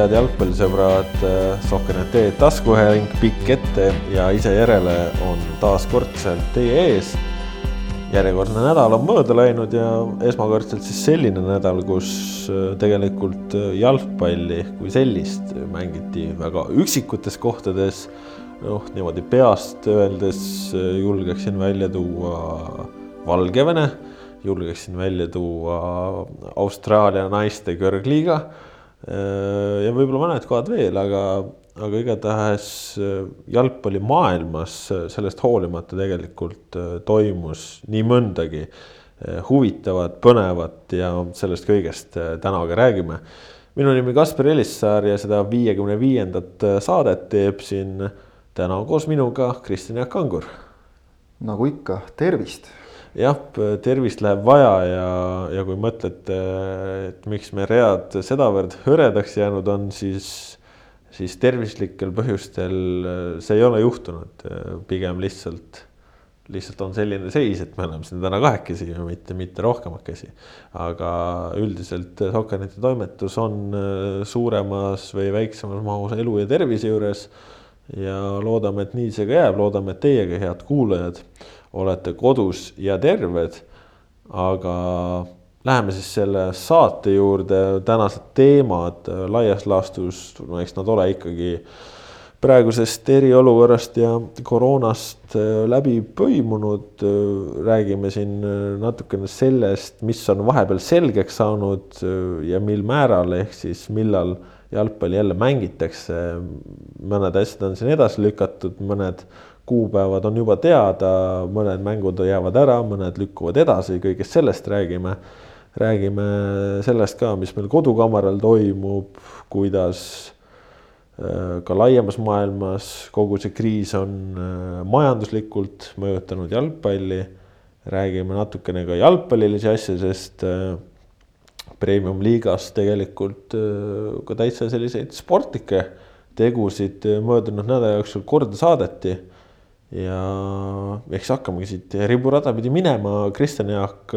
head jalgpallisõbrad, Sohker.ee taskuhääling pikk ette ja ise järele on taas kordselt teie ees. järjekordne nädal on mööda läinud ja esmakordselt siis selline nädal, kus tegelikult jalgpalli kui sellist mängiti väga üksikutes kohtades. noh, niimoodi peast öeldes julgeksin välja tuua Valgevene julgeksin välja tuua Austraalia naiste kõrgliiga Äh, ja võib-olla mõned kohad veel, aga, aga igatahes äh, jalgpallimaailmas äh, sellest hoolimata tegelikult toimus nii mõndagi huvitavat, põnevat ja sellest kõigest täna ka räägime. minu nimi Kaspar Elissaar ja seda viiekümne viiendat saadet teeb siin täna koos minuga Kristjan Jaak Kangur. nagu ikka, tervist jah, tervist läheb vaja ja, ja kui mõtlete, et miks me read sedavõrd hõredaks jäänud on, siis, siis tervislikel põhjustel see ei ole juhtunud, pigem lihtsalt, lihtsalt on selline seis, et me oleme siin täna kahekesi ja mitte, mitte rohkemakesi. aga üldiselt Sokkerneti toimetus on suuremas või väiksemas mahus elu ja tervise juures. Ja loodame, et nii see ka jääb, loodame, et teiega, head kuulajad olete kodus ja terved. aga läheme siis selle saate juurde, tänased teemad laias laastus, no eks nad ole ikkagi praegusest eriolukorrast ja koroonast äh, läbi põimunud. räägime siin äh, natukene sellest, mis on vahepeal selgeks saanud äh, ja mil määral, ehk siis millal jalgpalli jälle mängitakse. mõned asjad on siin edasi lükatud, mõned kuupäevad on juba teada, mõned mängud jäävad ära, mõned lükkuvad edasi, kõigest sellest räägime. räägime sellest ka, mis meil kodukamaral toimub, kuidas äh, ka laiemas maailmas kogu see kriis on äh, majanduslikult mõjutanud jalgpalli. räägime natukene ka jalgpallilisi asju, sest äh, premium-liigas tegelikult ka täitsa selliseid sportlikke tegusid möödunud nädala jooksul korda saadeti ja eks hakkamegi siit riburada pidi minema, Kristjan Jaak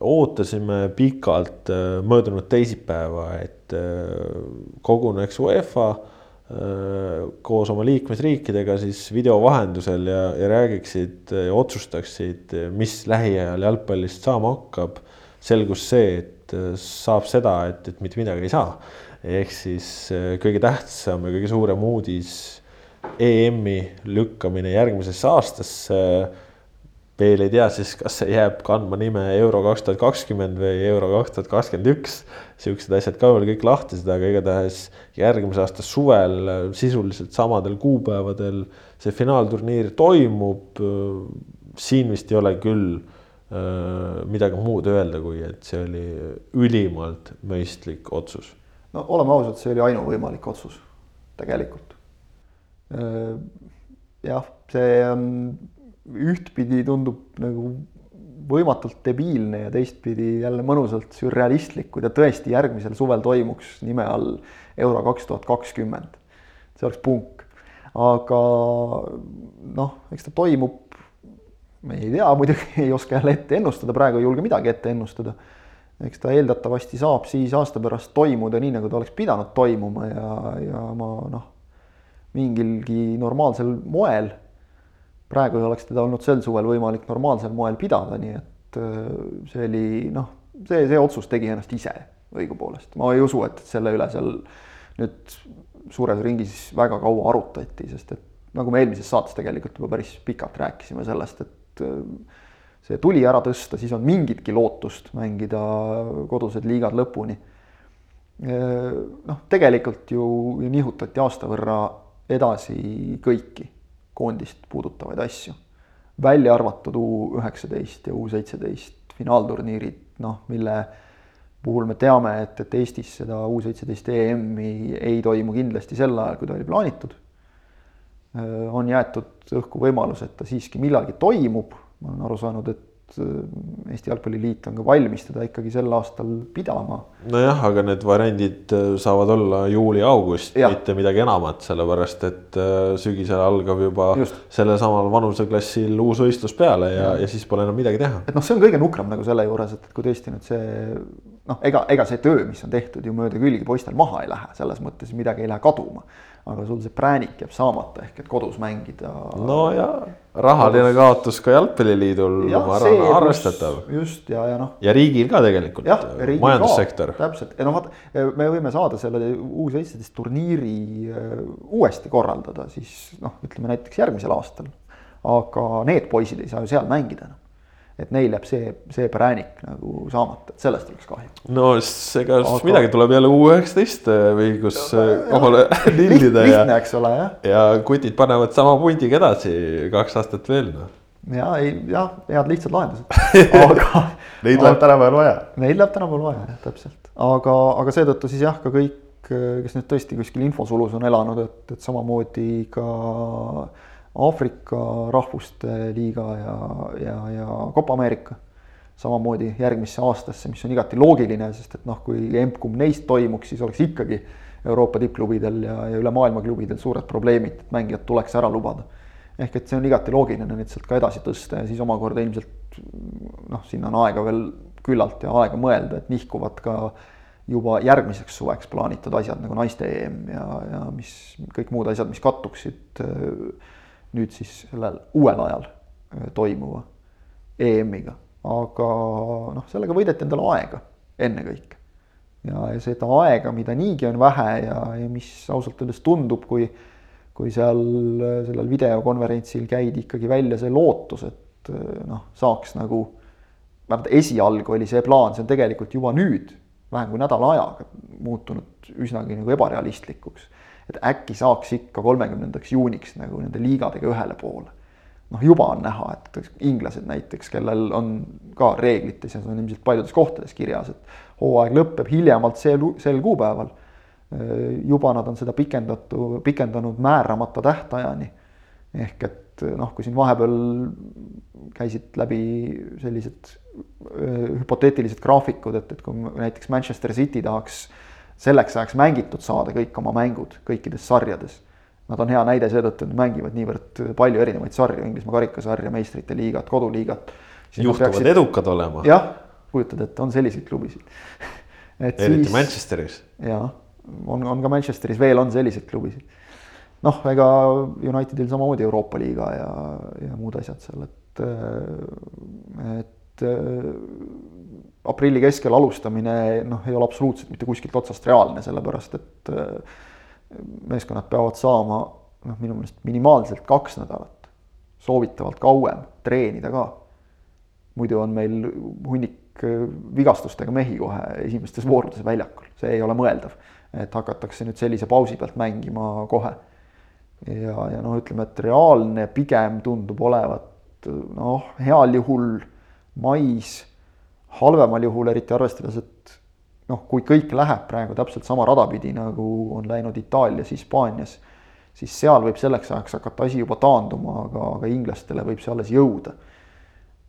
ootasime pikalt äh, möödunud teisipäeva, et äh, koguneks UEFA äh, koos oma liikmesriikidega siis video vahendusel ja, ja räägiksid ja otsustaksid, mis lähiajal jalgpallist saama hakkab. selgus see, et saab seda, et, et mitte midagi ei saa. ehk siis kõige tähtsam ja kõige suurem uudis EM-i lükkamine järgmisesse aastasse. veel ei tea siis, kas see jääb kandma nime Euro kaks tuhat kakskümmend või Euro kaks tuhat kakskümmend üks. Siuksed asjad ka veel kõik lahtised, aga igatahes järgmise aasta suvel sisuliselt samadel kuupäevadel see finaalturniir toimub. siin vist ei ole küll äh, midagi muud öelda, kui et see oli ülimalt mõistlik otsus. no oleme ausad, see oli ainuvõimalik otsus tegelikult Äh, jah, see on ühtpidi tundub nagu võimatult debiilne ja teistpidi jälle mõnusalt sürrealistlik, kui ta tõesti järgmisel suvel toimuks nime all Euro kaks tuhat kakskümmend. see oleks punk. aga noh, eks ta toimub, me ei tea muidugi, ei oska jälle ette ennustada, praegu ei julge midagi ette ennustada. eks ta eeldatavasti saab siis aasta pärast toimuda nii, nagu ta oleks pidanud toimuma ja, ja ma noh mingilgi normaalsel moel. praegu ei oleks teda olnud sel suvel võimalik normaalsel moel pidada, nii et äh, see oli noh, see, see otsus tegi ennast ise õigupoolest, ma ei usu, et selle üle seal nüüd suures ringis väga kaua arutati, sest et nagu me eelmises saates tegelikult juba päris pikalt rääkisime sellest, et äh, see tuli ära tõsta, siis on mingitki lootust mängida kodused liigad lõpuni. Äh, noh, tegelikult ju nihutati aasta võrra edasi kõiki koondist puudutavaid asju. välja arvatud U üheksateist ja U seitseteist finaalturniirid, noh, mille puhul me teame, et, et Eestis seda U seitseteist EM-i ei toimu kindlasti sel ajal, kui ta oli plaanitud. on jäetud õhku võimalus, et ta siiski millalgi toimub, ma olen aru saanud, et Eesti Jalgpalliliit on ka valmis teda ikkagi sel aastal pidama. nojah, aga need variandid äh, saavad olla juuli-august, mitte midagi enamat, sellepärast et äh, sügisel algab juba sellel samal vanuseklassil uus võistlus peale ja, ja., ja siis pole enam midagi teha. et noh, see on kõige nukram nagu selle juures, et kui tõesti nüüd see noh, ega, ega see töö, mis on tehtud ju mööda külgi poistel maha ei lähe, selles mõttes midagi ei lähe kaduma. Aga sul see präänik jääb saamata, ehk et kodus mängida. no ja rahaline kaotus ka jalgpalliliidul, ma arvan, arvestatav. just ja, ja noh. ja riigil ka tegelikult, majandussektor. täpselt, ja noh, vaata, me võime saada selle U seitseteist turniiri äh, uuesti korraldada siis noh, ütleme näiteks järgmisel aastal. aga need poisid ei saa ju seal mängida enam et neil jääb see, see präänik nagu saamata, et sellest oleks kahju. no ega Aga... midagi tuleb jälle U üheksateist eh, või kus kohale lillida ja. lihtne, eks ole, jah. ja kutid panevad sama pundiga edasi kaks aastat veel noh. ja ei, jah, head lihtsad lahendused aga Neid läheb tänapäeval vaja. Neid läheb tänapäeval vaja, jah, täpselt. aga, aga seetõttu siis jah, ka kõik, kes nüüd tõesti kuskil infosulus on elanud, et, et samamoodi ka äh, Aafrika Rahvuste Liiga ja, ja, ja Copa Ameerika samamoodi järgmisse aastasse, mis on igati loogiline, sest et noh, kui emb-kumb neist toimuks, siis oleks ikkagi Euroopa tippklubidel ja, ja üle maailma klubidel suured probleemid, et mängijad tuleks ära lubada. ehk et see on igati loogiline neid sealt ka edasi tõsta ja siis omakorda ilmselt noh, sinna on aega veel küllalt ja aega mõelda, et nihkuvad ka juba järgmiseks suveks plaanitud asjad nagu naiste EM ja, ja mis kõik muud asjad, mis kattuksid äh, nüüd siis sellel uuel ajal äh, toimuva EM-iga, aga noh, sellega võideti endale aega ennekõike. ja, ja seda aega, mida niigi on vähe ja, ja mis ausalt öeldes tundub, kui kui seal äh, sellel videokonverentsil käidi ikkagi välja see lootus, et äh, noh, saaks nagu, vähemalt esialgu oli see plaan, see on tegelikult juba nüüd, vähem kui nädala ajaga muutunud üsnagi nagu ebarealistlikuks et äkki saaks ikka kolmekümnendaks juuniks nagu nende liigadega ühele poole. noh, juba on näha, et inglased näiteks, kellel on ka reeglites ja see on ilmselt paljudes kohtades kirjas, et hooaeg lõpeb hiljemalt sel, sel kuupäeval. juba nad on seda pikendatu, pikendanud määramata tähtajani. ehk et noh, kui siin vahepeal käisid läbi sellised hüpoteetilised graafikud, et, et kui näiteks Manchester City tahaks selleks ajaks mängitud saada kõik oma mängud kõikides sarjades. Nad on hea näide seetõttu, et nad mängivad niivõrd palju erinevaid sarju, Inglismaa karikasarja, meistrite liigat, koduliigat. juhtuvad peaksid... edukad olema. jah, kujutad ette, on selliseid klubisid eriti siis... Manchesteris. jah, on, on ka Manchesteris veel on selliseid klubisid. noh, ega Unitedil samamoodi Euroopa liiga ja, ja muud asjad seal, et, et aprilli keskel alustamine noh, ei ole absoluutselt mitte kuskilt otsast reaalne, sellepärast et äh, meeskonnad peavad saama noh, minu meelest minimaalselt kaks nädalat, soovitavalt kauem treenida ka. muidu on meil hunnik äh, vigastustega mehi kohe esimestes voorudes väljakul, see ei ole mõeldav, et hakatakse nüüd sellise pausi pealt mängima kohe. ja, ja noh, ütleme, et reaalne pigem tundub olevat noh, heal juhul mais halvemal juhul, eriti arvestades, et noh, kui kõik läheb praegu täpselt sama rada pidi, nagu on läinud Itaalias, Hispaanias, siis seal võib selleks ajaks hakata asi juba taanduma, aga, aga inglastele võib see alles jõuda.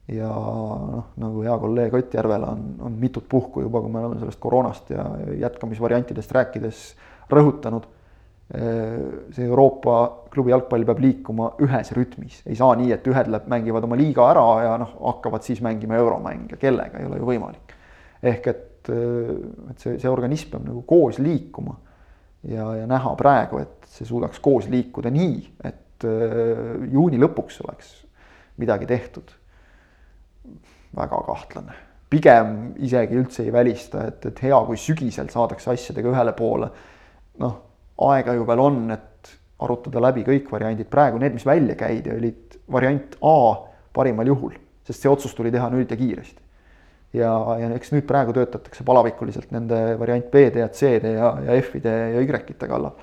ja noh, nagu hea kolleeg Ott Järvela on, on mitut puhku juba, kui me oleme sellest koroonast ja jätkamisvariantidest rääkides rõhutanud see Euroopa klubi jalgpall peab liikuma ühes rütmis, ei saa nii, et ühed läheb, mängivad oma liiga ära ja noh, hakkavad siis mängima euromänge, kellega ei ole ju võimalik. ehk et, et see, see organism peab nagu koos liikuma ja, ja näha praegu, et see suudaks koos liikuda nii, et juuni lõpuks oleks midagi tehtud. väga kahtlane, pigem isegi üldse ei välista, et, et hea, kui sügisel saadakse asjadega ühele poole. noh aega ju veel on, et arutada läbi kõik variandid, praegu need, mis välja käidi, olid variant A parimal juhul, sest see otsus tuli teha nüüd ja kiiresti. ja, ja eks nüüd praegu töötatakse palavikuliselt nende variant B-de ja C-de ja, ja F-ide ja Y-ite kallal.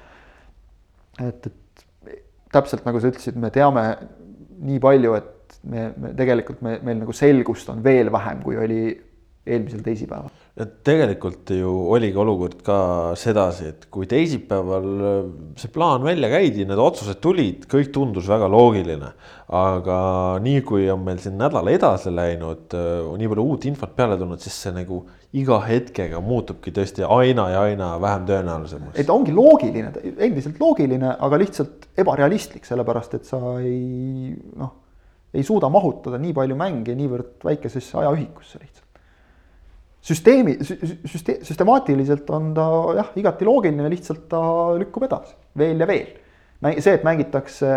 et, et täpselt nagu sa ütlesid, me teame nii palju, et me, me tegelikult me, meil nagu selgust on veel vähem, kui oli eelmisel teisipäeval. Tegelikult ju oligi olukord ka sedasi, et kui teisipäeval äh, see plaan välja käidi, need otsused tulid, kõik tundus väga loogiline. aga nii kui on meil siin nädal edasi läinud, äh, nii palju uut infot peale tulnud, siis see nagu iga hetkega muutubki tõesti aina ja aina vähem tõenäolisemaks. et ongi loogiline, endiselt loogiline, aga lihtsalt ebarealistlik, sellepärast et sa ei noh, ei suuda mahutada nii palju mänge niivõrd väikesesse ajaühikusse lihtsalt süsteemi, süste-, süstemaatiliselt on ta jah, igati loogiline, lihtsalt ta lükkub edasi veel ja veel. see, et mängitakse,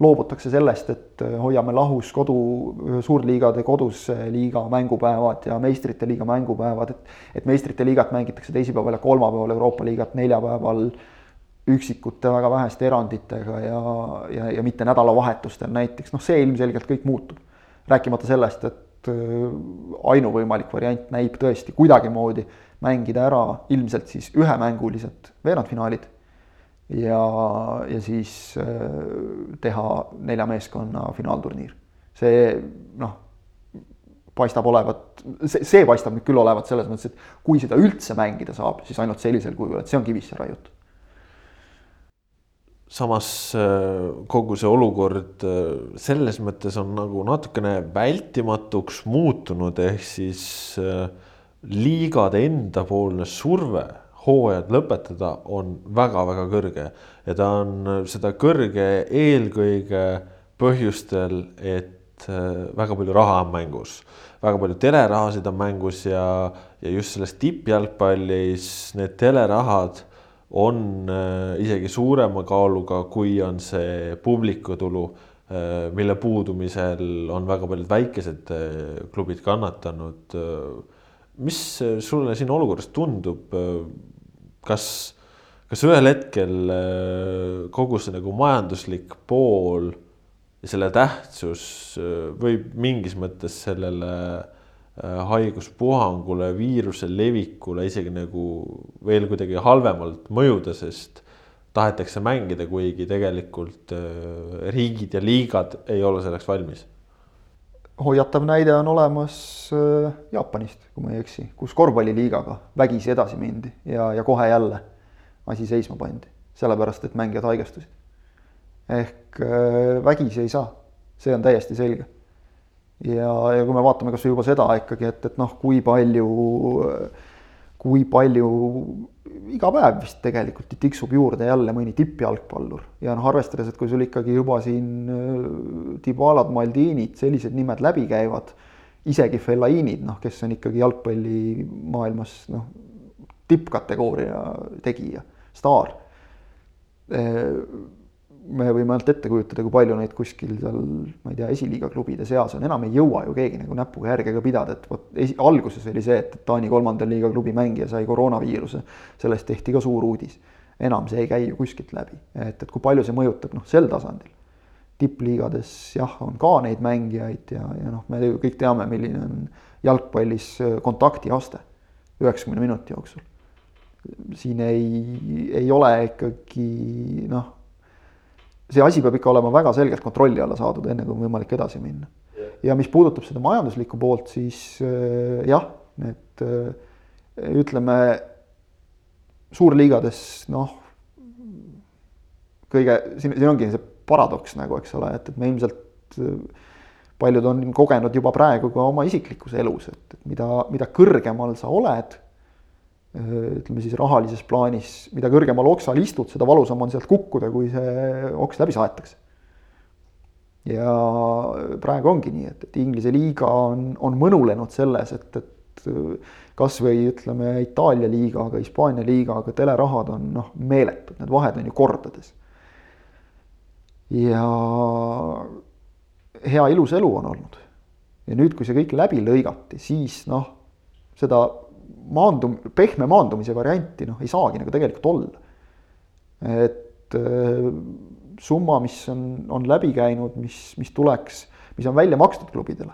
loobutakse sellest, et hoiame lahus kodu, suurliigade kodus liiga mängupäevad ja meistrite liiga mängupäevad, et. et meistrite liigat mängitakse teisipäeval ja kolmapäeval, Euroopa liigat neljapäeval üksikute väga väheste eranditega ja, ja, ja mitte nädalavahetustel näiteks, noh, see ilmselgelt kõik muutub. rääkimata sellest, et äh, ainuvõimalik variant näib tõesti kuidagimoodi mängida ära ilmselt siis ühemängulised veerandfinaalid ja, ja siis äh, teha nelja meeskonna finaalturniir. see noh, paistab olevat, see, see paistab nüüd küll olevat selles mõttes, et kui seda üldse mängida saab, siis ainult sellisel kujul, et see on kivisse raiutud samas äh, kogu see olukord äh, selles mõttes on nagu natukene vältimatuks muutunud, ehk siis äh, liigade endapoolne surve hooajad lõpetada on väga-väga kõrge. Ja ta on seda kõrge eelkõige põhjustel, et väga palju raha on mängus, väga palju telerahasid on mängus ja, ja just selles tippjalgpallis need telerahad on äh, isegi suurema kaaluga, kui on see publikutulu, äh, mille puudumisel on väga paljud väikesed äh, klubid kannatanud. mis sulle siin olukorras tundub, kas, kas ühel hetkel kogu see nagu majanduslik pool ja selle tähtsus võib mingis mõttes sellele haiguspuhangule, viiruse levikule isegi nagu veel kuidagi halvemalt mõjuda, sest tahetakse mängida, kuigi tegelikult äh, riigid ja liigad ei ole selleks valmis. hoiatav näide on olemas äh, Jaapanist, kui ma ei eksi, kus korvpalliliigaga vägisi edasi mindi ja, ja kohe jälle asi seisma pandi, sellepärast et mängijad haigestusid. ehk vägisi ei saa, see on täiesti selge ja, ja kui me vaatame kasvõi juba seda ikkagi, et, et noh, kui palju, kui palju iga päev vist tegelikult tiksub juurde jälle mõni tippjalgpallur. Ja noh, arvestades, et kui sul ikkagi juba siin Dibalad, äh, Maldinid, sellised nimed läbi käivad, isegi Fellainid, noh, kes on ikkagi jalgpallimaailmas noh, tippkategooria tegija, staar äh, me võime ainult ette kujutada, kui palju neid kuskil seal, ma ei tea, esiliiga klubide seas on, enam ei jõua ju keegi nagu näpuga järge ka pidada, et vot esi-, alguses oli see, et Taani kolmanda liiga klubi mängija sai koroonaviiruse, sellest tehti ka suur uudis. enam see ei käi ju kuskilt läbi, et, et kui palju see mõjutab, noh, sel tasandil. tippliigades jah, on ka neid mängijaid ja, ja noh, me ju kõik teame, milline on jalgpallis kontaktiaste üheksakümne minuti jooksul. siin ei, ei ole ikkagi noh see asi peab ikka olema väga selgelt kontrolli alla saadud, enne kui on võimalik edasi minna. ja mis puudutab seda majanduslikku poolt, siis äh, jah, need äh, ütleme suurliigades noh, kõige siin, siin ongi see paradoks nagu, eks ole, et, et me ilmselt äh, paljud on kogenud juba praegu ka oma isiklikus elus, et, mida, mida kõrgemal sa oled ütleme siis rahalises plaanis, mida kõrgemal oksal istud, seda valusam on sealt kukkuda, kui see oks läbi saetakse. ja praegu ongi nii, et, et Inglise liiga on, on mõnulenud selles, et, et kasvõi ütleme Itaalia liigaga, Hispaania liigaga telerahad on noh, meeletud, need vahed on ju kordades. ja hea ilus elu on olnud. ja nüüd, kui see kõik läbi lõigati, siis noh, seda maandum-, pehme maandumise varianti noh, ei saagi nagu tegelikult olla. et äh, summa, mis on, on läbi käinud, mis, mis tuleks, mis on välja makstud klubidele.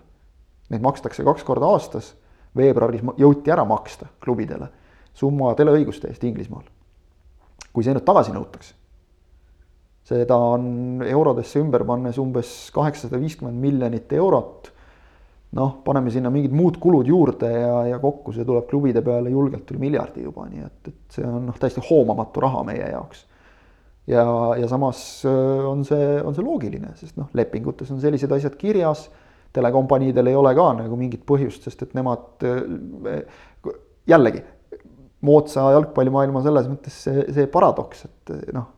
Neid makstakse kaks korda aastas, veebruaris jõuti ära maksta klubidele summa teleõiguste eest Inglismaal. kui see nüüd tagasi nõutakse, seda on eurodesse ümber pannes umbes kaheksasada viiskümmend miljonit eurot noh, paneme sinna mingid muud kulud juurde ja, ja kokku see tuleb klubide peale julgelt üle miljardi juba, nii et, et see on noh, täiesti hoomamatu raha meie jaoks. ja, ja samas äh, on see, on see loogiline, sest noh, lepingutes on sellised asjad kirjas, telekompaniidel ei ole ka nagu mingit põhjust, sest et nemad äh, jällegi, moodsa jalgpallimaailma selles mõttes see, see paradoks, et noh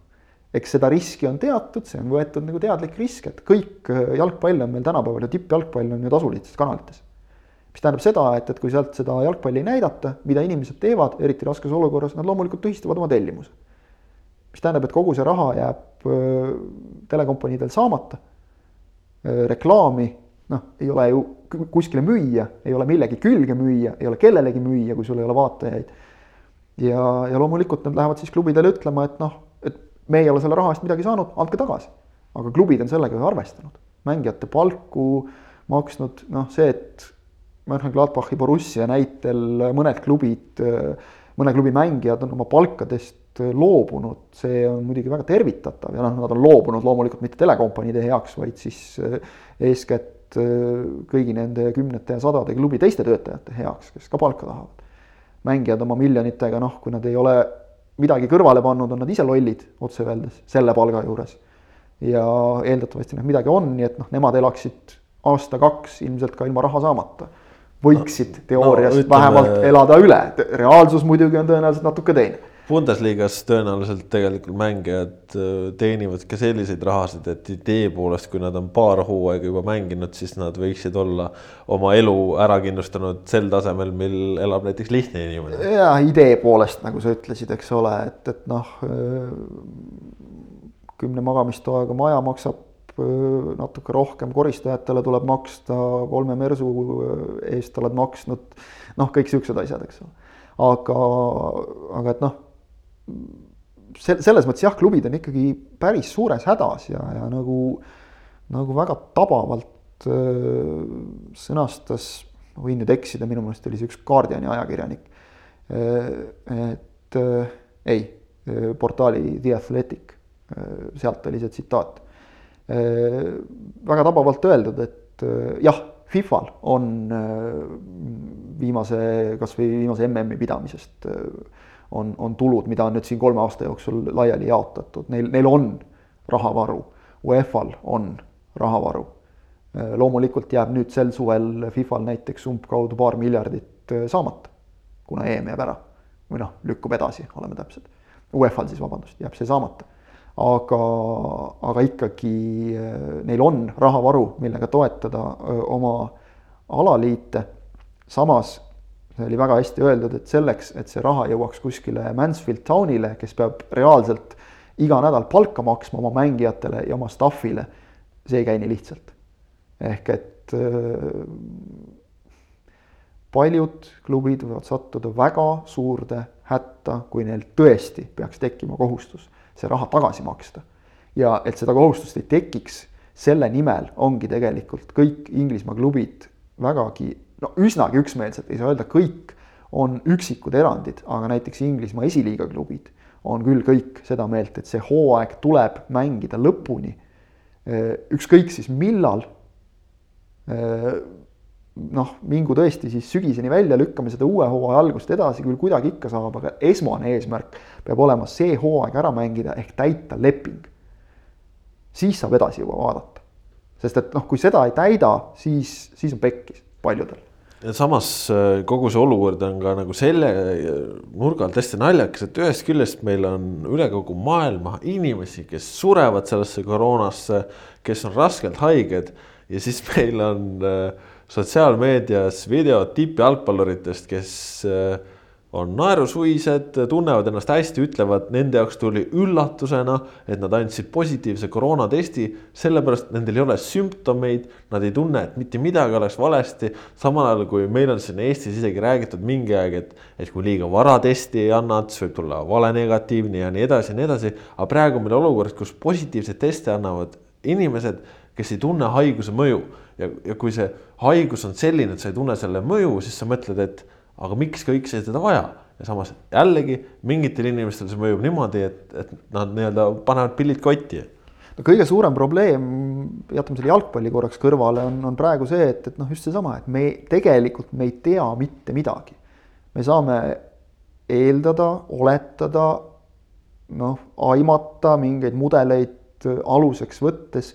eks seda riski on teatud, see on võetud nagu teadlik risk, et kõik äh, jalgpall on meil tänapäeval ja tippjalgpall on ju tasulistes kanalites. mis tähendab seda, et, et kui sealt seda jalgpalli ei näidata, mida inimesed teevad, eriti raskes olukorras, nad loomulikult tühistavad oma tellimuse. mis tähendab, et kogu see raha jääb öö, telekompaniidel saamata. reklaami, noh, ei ole ju kuskile müüa, ei ole millegi külge müüa, ei ole kellelegi müüa, kui sul ei ole vaatajaid. ja, ja loomulikult nad lähevad siis klubidele ütlema, et noh, me ei ole selle raha eest midagi saanud, andke tagasi. aga klubid on sellega ju arvestanud, mängijate palku maksnud, noh, see, et Mönchengladbachi Borussia näitel mõned klubid, mõne klubi mängijad on oma palkadest loobunud, see on muidugi väga tervitatav ja noh, nad on loobunud loomulikult mitte telekompaniide heaks, vaid siis eh, eeskätt eh, kõigi nende kümnete ja sadade klubi teiste töötajate heaks, kes ka palka tahavad. mängijad oma miljonitega, noh, kui nad ei ole midagi kõrvale pannud, on nad ise lollid, otse öeldes, selle palga juures. ja eeldatavasti noh, midagi on, nii et noh, nemad elaksid aasta-kaks ilmselt ka ilma raha saamata võiksid teoorias no, ütleme, vähemalt elada üle, reaalsus muidugi on tõenäoliselt natuke teine. Bundesliga-s tõenäoliselt tegelikult mängijad äh, teenivad ka selliseid rahasid, et idee poolest, kui nad on paar hooaega juba mänginud, siis nad võiksid olla oma elu ära kindlustanud sel tasemel, mil elab näiteks lihtne inimene. ja idee poolest, nagu sa ütlesid, eks ole, et, et noh, äh, kümne magamistoaga maja maksab natuke rohkem, koristajatele tuleb maksta, kolme mersu eest oled maksnud, noh, kõik siuksed asjad, eks ole. aga, aga et noh, se-, selles mõttes jah, klubid on ikkagi päris suures hädas ja, ja nagu, nagu väga tabavalt öö, sõnastas, ma võin nüüd eksida, minu meelest oli see üks Guardiani ajakirjanik, et öö, ei, portaali The Athletic, sealt oli see tsitaat Äh, väga tabavalt öeldud, et äh, jah, Fifal on äh, viimase, kasvõi viimase MM-i pidamisest on, on tulud, mida on nüüd siin kolme aasta jooksul laiali jaotatud, neil, neil on rahavaru. UEFA-l on rahavaru. loomulikult jääb nüüd sel suvel Fifal näiteks umbkaudu paar miljardit saamata, kuna EM jääb ära või noh, lükkub edasi, oleme täpsed. UEFA-l siis, vabandust, jääb see saamata aga, aga ikkagi äh, neil on rahavaru, millega toetada äh, oma alaliite. samas see oli väga hästi öeldud, et selleks, et see raha jõuaks kuskile Mansfield Townile, kes peab reaalselt iga nädal palka maksma oma mängijatele ja oma staff'ile, see ei käi nii lihtsalt. ehk et äh, paljud klubid võivad sattuda väga suurde hätta, kui neil tõesti peaks tekkima kohustus see raha tagasi maksta. ja et seda kohustust ei tekiks, selle nimel ongi tegelikult kõik Inglismaa klubid vägagi, no üsnagi üksmeelsed, ei saa öelda kõik, on üksikud erandid, aga näiteks Inglismaa esiliiga klubid on küll kõik seda meelt, et see hooaeg tuleb mängida lõpuni. ükskõik siis millal noh, mingu tõesti siis sügiseni välja, lükkame seda uue hooaja algust edasi, küll kuidagi ikka saab, aga esmane eesmärk peab olema see hooaeg ära mängida ehk täita leping. siis saab edasi juba vaadata. sest et noh, kui seda ei täida, siis, siis on pekkis paljudel. Samas äh, kogu see olukord on ka nagu selle nurga alt hästi naljakas, et ühest küljest meil on üle kogu maailma inimesi, kes surevad sellesse koroonasse, kes on raskelt haiged ja siis meil on äh, sotsiaalmeedias videod tippjalgpalluritest, kes äh, on naerusuised, tunnevad ennast hästi, ütlevad, nende jaoks tuli üllatusena, et nad andsid positiivse koroonatesti, sellepärast nendel ei ole sümptomeid, nad ei tunne, et mitte midagi oleks valesti. samal ajal kui meil on siin Eestis isegi räägitud mingi aeg, et, et kui liiga vara testi ei anna, et siis võib tulla valenegatiivne ja nii edasi ja nii edasi. aga praegu on meil olukord, kus positiivseid teste annavad inimesed, kes ei tunne haiguse mõju ja, ja kui see haigus on selline, et sa ei tunne selle mõju, siis sa mõtled, et aga miks kõik sai seda vaja ja samas jällegi mingitel inimestel see mõjub niimoodi, et, et nad nii-öelda panevad pillid kotti. no kõige suurem probleem, jätame selle jalgpalli korraks kõrvale, on, on praegu see, et, et noh, just seesama, et me tegelikult me ei tea mitte midagi. me saame eeldada, oletada, noh, aimata mingeid mudeleid aluseks võttes,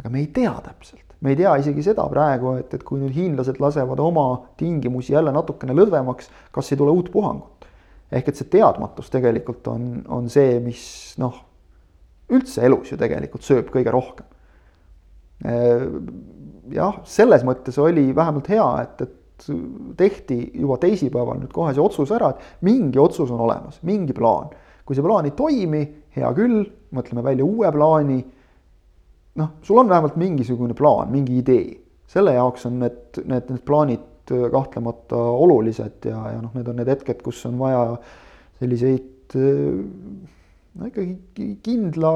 aga me ei tea täpselt me ei tea isegi seda praegu, et, et kui nüüd hiinlased lasevad oma tingimusi jälle natukene lõdvemaks, kas ei tule uut puhangut. ehk et see teadmatus tegelikult on, on see, mis noh, üldse elus ju tegelikult sööb kõige rohkem. jah, selles mõttes oli vähemalt hea, et, et tehti juba teisipäeval nüüd kohe see otsus ära, et mingi otsus on olemas, mingi plaan. kui see plaan ei toimi, hea küll, mõtleme välja uue plaani. Noh, sul on vähemalt mingisugune plaan, mingi idee, selle jaoks on need, need, need plaanid kahtlemata olulised ja, ja noh, need on need hetked, kus on vaja selliseid no ikkagi kindla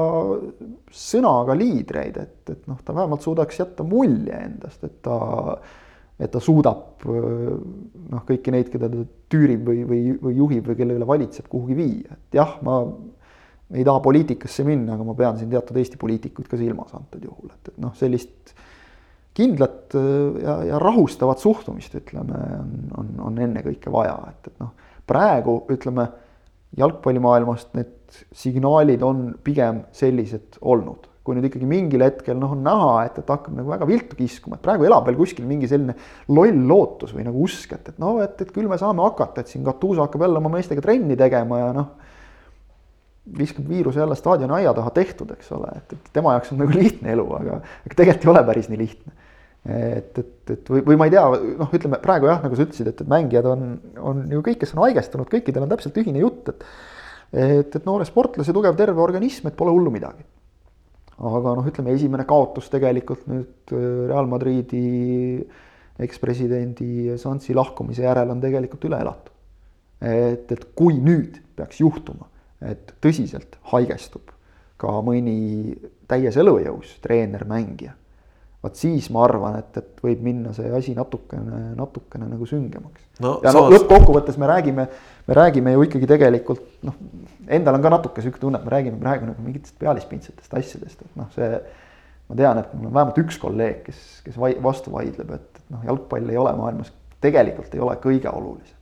sõnaga liidreid, et, et noh, ta vähemalt suudaks jätta mulje endast, et ta, et ta suudab noh, kõiki neid, keda ta tüürib või, või, või juhib või kelle üle valitseb, kuhugi viia, et jah, ma ei taha poliitikasse minna, aga ma pean siin teatud Eesti poliitikuid ka silmas antud juhul, et, et noh, sellist kindlat ja, ja rahustavat suhtumist, ütleme, on, on, on ennekõike vaja, et, et noh, praegu ütleme jalgpallimaailmast need signaalid on pigem sellised olnud. kui nüüd ikkagi mingil hetkel noh, on näha, et, et hakkab nagu väga viltu kiskuma, et praegu elab veel kuskil mingi selline loll lootus või nagu usk, et, et noh, et, et küll me saame hakata, et siin Gattuso hakkab jälle oma meestega trenni tegema ja noh, viskab viiruse jälle staadioni aia taha tehtud, eks ole, et, et tema jaoks on nagu lihtne elu, aga, aga tegelikult ei ole päris nii lihtne et, et, et või, või ma ei tea, noh, ütleme praegu jah, nagu sa ütlesid, et, et mängijad on, on ju kõik, kes on haigestunud, kõikidel on täpselt ühine jutt, et et, et noore sportlase tugev terve organism, et pole hullu midagi. aga noh, ütleme esimene kaotus tegelikult nüüd äh, Real Madridi ekspresidendi Sansi lahkumise järel on tegelikult üle elatud. et, et kui nüüd peaks juhtuma, et tõsiselt haigestub ka mõni täies elujõus treener, mängija vot siis ma arvan, et, et võib minna see asi natukene, natukene nagu süngemaks no,. ja no lõppkokkuvõttes me räägime, me räägime ju ikkagi tegelikult noh, endal on ka natuke sihuke tunne, et me räägime praegu nagu mingitest pealispindsetest asjadest, et noh, see. ma tean, et mul on vähemalt üks kolleeg, kes, kes vai, vastu vaidleb, et, et noh, jalgpall ei ole maailmas, tegelikult ei ole kõige olulisem.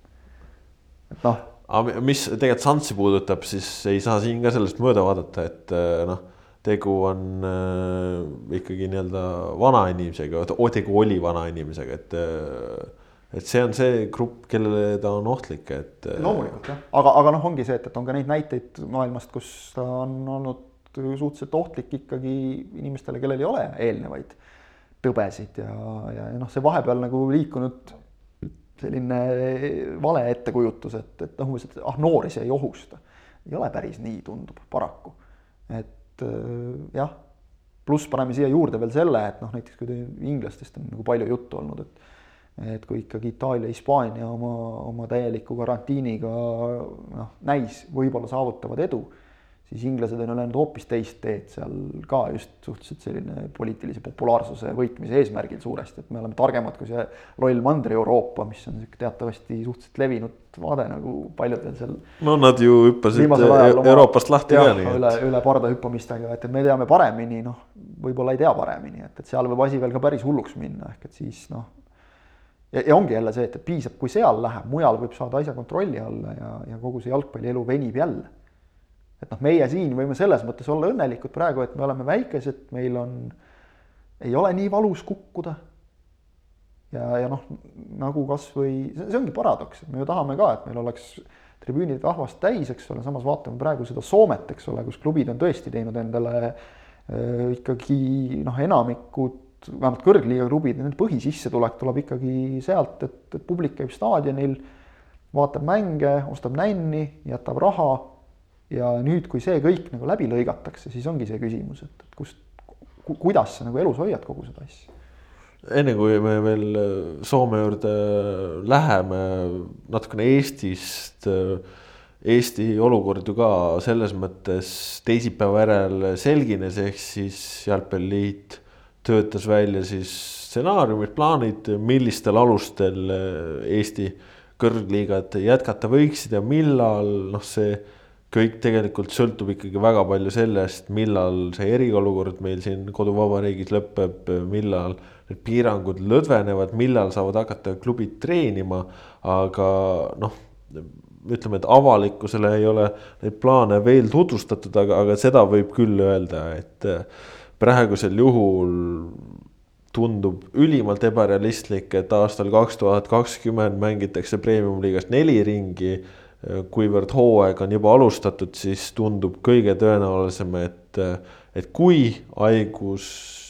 et noh. Aga mis tegelikult Sansi puudutab, siis ei saa siin ka sellest mööda vaadata, et noh tegu on äh, ikkagi nii-öelda vanainimesega, tegu oli vanainimesega, et äh, et see on see grupp, kellele ta on ohtlik, et. Äh, loomulikult jah, aga, aga noh, ongi see, et, et on ka neid näiteid maailmast, kus ta on olnud suhteliselt ohtlik ikkagi inimestele, kellel ei ole eelnevaid tõbesid ja, ja noh, see vahepeal nagu liikunud selline vale ettekujutus, et, et noh, umbes, et ah, noori see ei ohusta. ei ole päris nii, tundub paraku, et äh, jah, pluss paneme siia juurde veel selle, et noh, näiteks kui inglastest on nagu palju juttu olnud, et et kui ikkagi Itaalia, Hispaania oma, oma täieliku karantiiniga noh, näis, võib-olla saavutavad edu siis inglased on ju läinud hoopis teist teed seal ka just suhteliselt selline poliitilise populaarsuse võitmise eesmärgil suuresti, et me oleme targemad kui see loll Mandri-Euroopa, mis on sihuke teatavasti suhteliselt levinud vaade nagu paljudel seal. no nad ju hüppasid oma, Euroopast lahti ka nii üle, üle parda hüppamistega, et, et me teame paremini, noh, võib-olla ei tea paremini, et, et seal võib asi veel ka päris hulluks minna, ehk et siis noh ja, ja ongi jälle see, et, et piisab, kui seal läheb, mujal võib saada asja kontrolli alla ja, ja kogu see jalgpallielu venib jälle et noh, meie siin võime selles mõttes olla õnnelikud praegu, et me oleme väikesed, meil on, ei ole nii valus kukkuda. ja, ja noh, nagu kasvõi see ongi paradoks, me ju tahame ka, et meil oleks tribüünid rahvast täis, eks ole, samas vaatame praegu seda Soomet, eks ole, kus klubid on tõesti teinud endale äh, ikkagi noh, enamikud vähemalt kõrgliiga klubid, nende põhisissetulek tuleb ikkagi sealt, et, et publik käib staadionil, vaatab mänge, ostab nänni, jätab raha ja nüüd, kui see kõik nagu läbi lõigatakse, siis ongi see küsimus, et, et kust, kuidas sa nagu elus hoiad kogu seda asja enne kui me veel äh, Soome juurde läheme, natukene Eestist. Äh, Eesti olukord ju ka selles mõttes teisipäeva järel selgines, ehk siis jalgpalliliit töötas välja siis stsenaariumid, plaanid, millistel alustel äh, Eesti kõrgliigad jätkata võiksid ja millal noh, see kõik tegelikult sõltub ikkagi väga palju sellest, millal see eriolukord meil siin koduvabariigis lõpeb, millal need piirangud lõdvenevad, millal saavad hakata klubid treenima, aga noh, ütleme, et avalikkusele ei ole neid plaane veel tutvustatud, aga, aga seda võib küll öelda, et praegusel juhul tundub ülimalt ebarealistlik, et aastal kaks tuhat kakskümmend mängitakse premium-liigast neli ringi kuivõrd hooaeg on juba alustatud, siis tundub kõige tõenäolisem, et, et kui haigus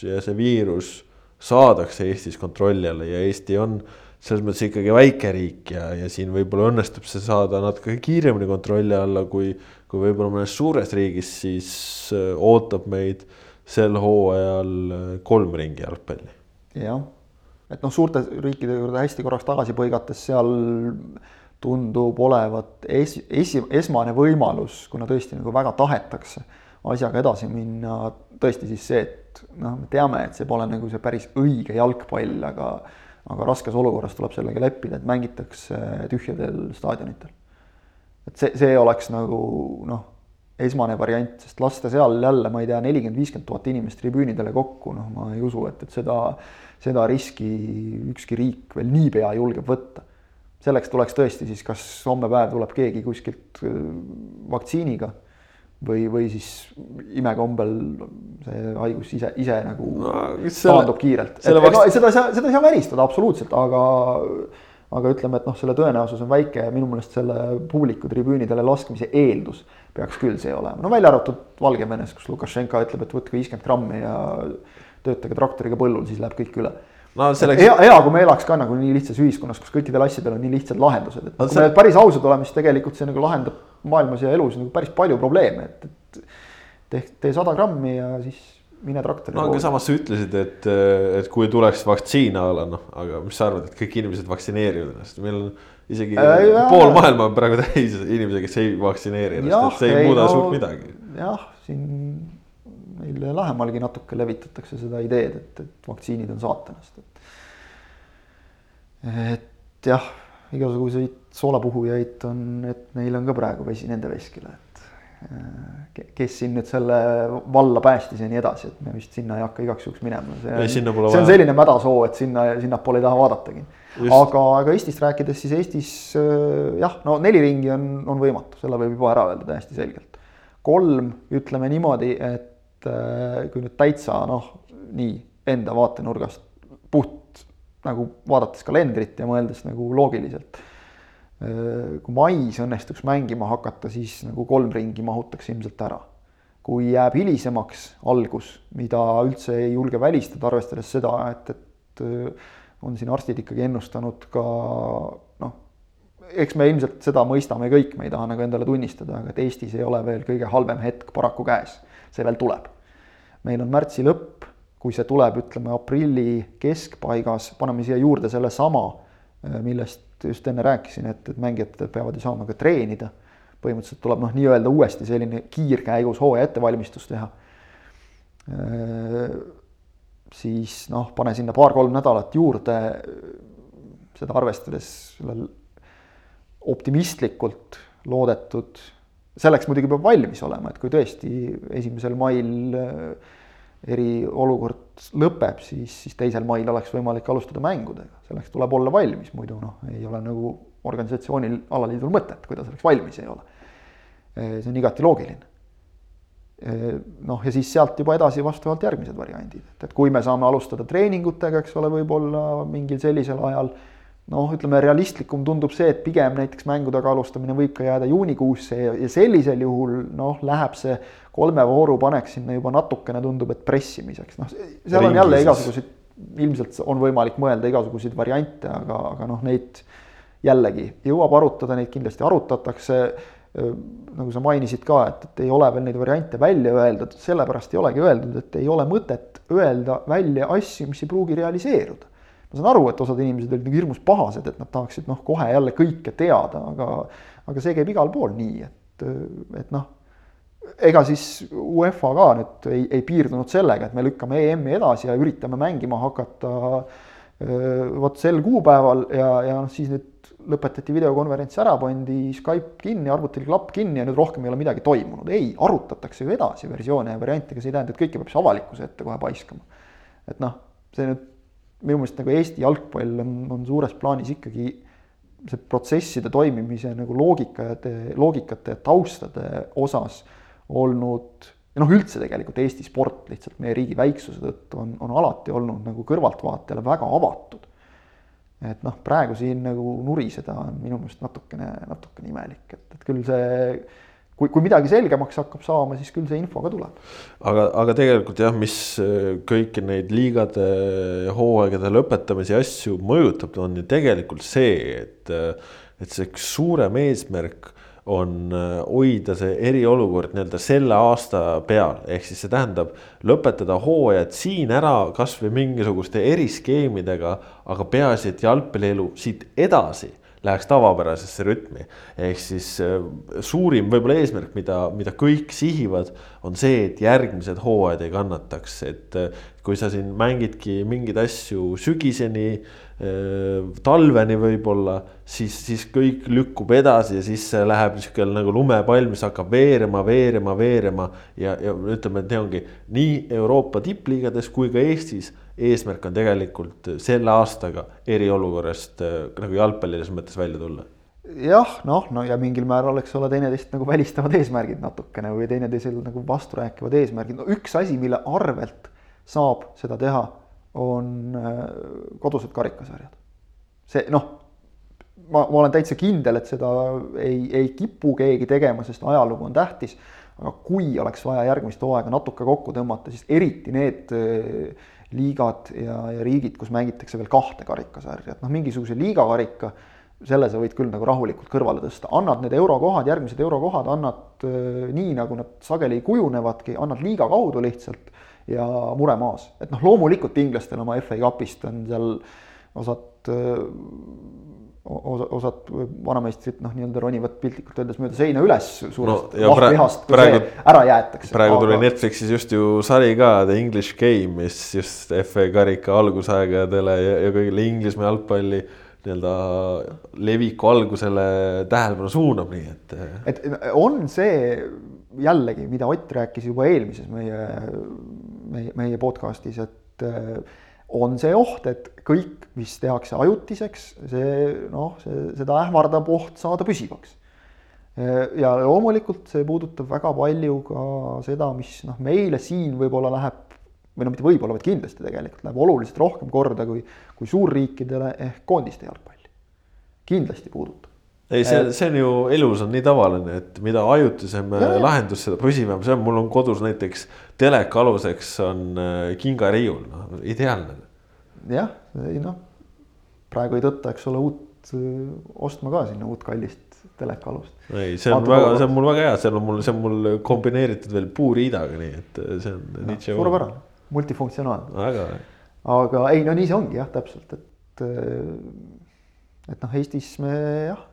ja see viirus saadakse Eestis kontrolli alla ja Eesti on selles mõttes ikkagi väike riik ja, ja siin võib-olla õnnestub see saada natuke kiiremini kontrolli alla, kui, kui võib-olla mõnes suures riigis, siis äh, ootab meid sel hooajal äh, kolm ringi jalgpalli. jah, et noh, suurte riikide juurde hästi korraks tagasi põigates, seal tundub olevat es-, esi-, esmane võimalus, kuna tõesti nagu väga tahetakse asjaga edasi minna, tõesti siis see, et noh, me teame, et see pole nagu see päris õige jalgpall, aga aga raskes olukorras tuleb sellega leppida, et mängitakse tühjadel staadionitel. et see, see oleks nagu noh, esmane variant, sest lasta seal jälle, ma ei tea, nelikümmend, viiskümmend tuhat inimest tribüünidele kokku, noh, ma ei usu, et, et seda, seda riski ükski riik veel niipea julgeb võtta. Selleks tuleks tõesti siis, kas homme päev tuleb keegi kuskilt äh, vaktsiiniga või, või siis imekombel see haigus ise, ise nagu no, taandub kiirelt. Vast... No, seda ei saa, seda ei saa välistada absoluutselt, aga aga ütleme, et noh, selle tõenäosus on väike ja minu meelest selle publiku tribüünidele laskmise eeldus peaks küll see olema, no välja arvatud Valgevenes, kus Lukašenka ütleb, et võtke viiskümmend grammi ja töötage traktoriga põllul, siis läheb kõik üle no selleks. hea, hea, kui me elaks ka nagu nii lihtsas ühiskonnas, kus kõikidel asjadel on nii lihtsad lahendused, et no, kui see... me päris ausad oleme, siis tegelikult see nagu lahendab maailmas ja elus nagu päris palju probleeme, et, et tee, tee sada grammi ja siis mine traktori. no aga samas sa ütlesid, et, et kui tuleks vaktsiin a la noh, aga mis sa arvad, et kõik inimesed vaktsineerivad ennast, meil on isegi äh, jah, pool maailma on praegu täis inimesi, kes ei vaktsineeri ennast, et see ei, ei muuda no, suurt midagi. jah, siin meil lähemalgi natuke levitatakse seda ideed, et, et vaktsiinid on saatanast, et. et jah, igasuguseid soolapuhujaid on, et neil on ka praegu vesi nende veskile, et äh, kes siin nüüd selle valla päästis ja nii edasi, et me vist sinna ei hakka igaks juhuks minema, see on, see on vaja. selline mädasoo, et sinna, sinnapoole ei taha vaadatagi. aga, aga Eestist rääkides, siis Eestis äh, jah, no neli ringi on, on võimatu, selle võib juba ära öelda täiesti selgelt. kolm, ütleme niimoodi, et kui nüüd täitsa noh, nii enda vaatenurgast puht nagu vaadates kalendrit ja mõeldes nagu loogiliselt Äh, kui mais õnnestuks mängima hakata, siis nagu kolm ringi mahutakse ilmselt ära. kui jääb hilisemaks algus, mida üldse ei julge välistada, arvestades seda, et, et äh, on siin arstid ikkagi ennustanud ka noh, eks me ilmselt seda mõistame kõik, me ei taha nagu endale tunnistada, aga et Eestis ei ole veel kõige halvem hetk paraku käes. See veel tuleb. meil on märtsi lõpp, kui see tuleb, ütleme aprilli keskpaigas, paneme siia juurde sellesama, äh, millest just enne rääkisin, et, et mängijad peavad ju saama ka treenida. põhimõtteliselt tuleb noh, nii-öelda uuesti selline kiirkäigus hooaja ettevalmistus teha. siis noh, pane sinna paar-kolm nädalat juurde, seda arvestades optimistlikult loodetud, selleks muidugi peab valmis olema, et kui tõesti esimesel mail eriolukord lõpeb, siis, siis teisel mail oleks võimalik alustada mängudega, selleks tuleb olla valmis, muidu noh, ei ole nagu organisatsioonil, alaliidul mõtet, kui ta selleks valmis ei ole. see on igati loogiline. noh, ja siis sealt juba edasi vastavalt järgmised variandid, et, et kui me saame alustada treeningutega, eks ole, võib-olla mingil sellisel ajal noh, ütleme realistlikum tundub see, et pigem näiteks mängudega alustamine võib ka jääda juunikuusse ja, ja sellisel juhul noh, läheb see kolme vooru panek sinna juba natukene tundub, et pressimiseks, noh, seal on jälle igasuguseid, ilmselt on võimalik mõelda igasuguseid variante, aga, aga noh, neid jällegi jõuab arutada, neid kindlasti arutatakse. nagu sa mainisid ka, et, et ei ole veel neid variante välja öeldud, sellepärast ei olegi öeldud, et ei ole mõtet öelda välja asju, mis ei pruugi realiseeruda ma saan aru, et osad inimesed olid nagu hirmus pahased, et nad tahaksid noh, kohe jälle kõike teada, aga, aga see käib igal pool nii, et, et noh, ega siis UEFA ka nüüd ei, ei piirdunud sellega, et me lükkame EM-i edasi ja üritame mängima hakata vot sel kuupäeval ja, ja noh, siis nüüd lõpetati videokonverents ära, pandi Skype kinni, arvutil klapp kinni ja nüüd rohkem ei ole midagi toimunud. ei, arutatakse ju edasi versioone ja variante, aga see ei tähenda, et kõike peab siis avalikkuse ette kohe paiskama. et noh, see nüüd minu meelest nagu Eesti jalgpall on, on suures plaanis ikkagi see protsesside toimimise nagu loogikate, loogikate ja taustade osas olnud ja noh, üldse tegelikult Eesti sport lihtsalt meie riigi väiksuse tõttu on, on alati olnud nagu kõrvaltvaatajale väga avatud. et noh, praegu siin nagu nuriseda on minu meelest natukene, natukene imelik, et, et küll see, kui, kui midagi selgemaks hakkab saama, siis küll see info ka tuleb. aga, aga tegelikult jah, mis äh, kõiki neid liigade hooaegade lõpetamisi asju mõjutab, on ju tegelikult see, et, äh, et see üks suurem eesmärk on äh, hoida see eriolukord nii-öelda selle aasta peal, ehk siis see tähendab lõpetada hooajad siin ära kasvõi mingisuguste eriskeemidega, aga peaasi, et jalgpallielu siit edasi läheks tavapärasesse rütmi. ehk siis äh, suurim võib-olla eesmärk, mida, mida kõik sihivad, on see, et järgmised hooajad ei kannataks, et äh, kui sa siin mängidki mingeid asju sügiseni, äh, talveni võib-olla, siis, siis kõik lükkub edasi ja siis see läheb niisugune nagu lumepall, mis hakkab veerema, veerema, veerema ja, ja ütleme, et need ongi nii Euroopa tippliigades kui ka Eestis eesmärk on tegelikult selle aastaga eriolukorrast äh, nagu jalgpallilises mõttes välja tulla jah, noh, no ja mingil määral, eks ole, teineteist nagu välistavad eesmärgid natukene või teineteisel nagu vasturääkivad eesmärgid, no üks asi, mille arvelt saab seda teha, on äh, kodused karikasarjad. see noh, ma, ma olen täitsa kindel, et seda ei, ei kipu keegi tegema, sest ajalugu on tähtis. aga kui oleks vaja järgmist hooaega natuke kokku tõmmata, siis eriti need äh, liigad ja, ja riigid, kus mängitakse veel kahte karikasarja, et noh, mingisuguse liigakarika, selle sa võid küll nagu rahulikult kõrvale tõsta, annad need eurokohad, järgmised eurokohad annad äh, nii, nagu nad sageli kujunevadki, annad liiga kaudu lihtsalt ja mure maas. et noh, loomulikult inglastel oma FA Cupist on seal osad äh, osa, osad vanameistrid noh, nii-öelda ronivad piltlikult öeldes mööda seina üles suurest no, vahtvihast, kui praegu, see ära jäetakse. praegu aga... tuli Netflixis just ju sari ka The English Game, mis just FA karika algusaegadele ja, ja kõigile Inglismaa jalgpalli nii-öelda leviku algusele tähelepanu suunab, nii et. et on see jällegi, mida Ott rääkis juba eelmises meie, meie, meie podcast'is, et on see oht, et kõik, mis tehakse ajutiseks, see noh, see, seda ähvardab oht saada püsivaks. ja loomulikult see puudutab väga palju ka seda, mis noh, meile siin võib-olla läheb või no mitte võib-olla, vaid kindlasti tegelikult läheb oluliselt rohkem korda kui, kui suurriikidele ehk koondiste jalgpalli. kindlasti puudutab ei, see, see on ju elus on nii tavaline, et mida ajutisem ja, lahendus, seda püsivam. See on, mul on kodus näiteks teleka aluseks on äh, kingariiul, noh ideaalne. Jah, ei noh, praegu ei tõtta, eks ole, uut ostma ka sinna uut kallist telekalust. ei, see on Vaata väga, see on mul väga hea, seal on mul, see on mul kombineeritud veel puuriidaga, nii et see on suurepärane, multifunktsionaalne. väga. aga ei, no nii see ongi jah, täpselt, et. et noh, Eestis me jah,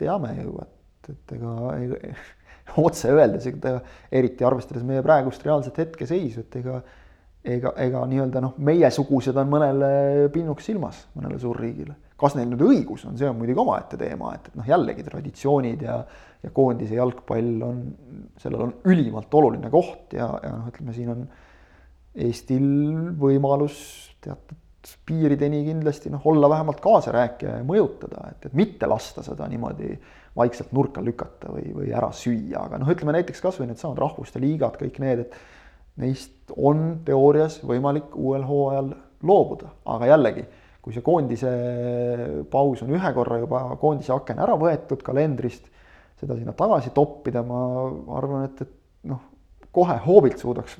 teame ju, et, et ega otse öeldes, ega eriti arvestades meie praegust reaalset hetkeseisu, et ega ega, ega nii-öelda noh, meiesugused on mõnele pinnuks silmas, mõnele suurriigile. kas neil nüüd õigus on, see on muidugi omaette teema, et, et noh, jällegi traditsioonid ja, ja koondise jalgpall on, sellel on ülimalt oluline koht ja, ja noh, ütleme siin on Eestil võimalus teatud piirideni kindlasti noh, olla vähemalt kaasarääkija ja mõjutada, et, et mitte lasta seda niimoodi vaikselt nurka lükata või, või ära süüa, aga noh, ütleme näiteks kasvõi needsamad rahvuste liigad, kõik need, et neist on teoorias võimalik uuel hooajal loobuda, aga jällegi, kui see koondise paus on ühe korra juba koondise aken ära võetud kalendrist, seda sinna tagasi toppida, ma arvan, et, et noh, kohe hoobilt suudaks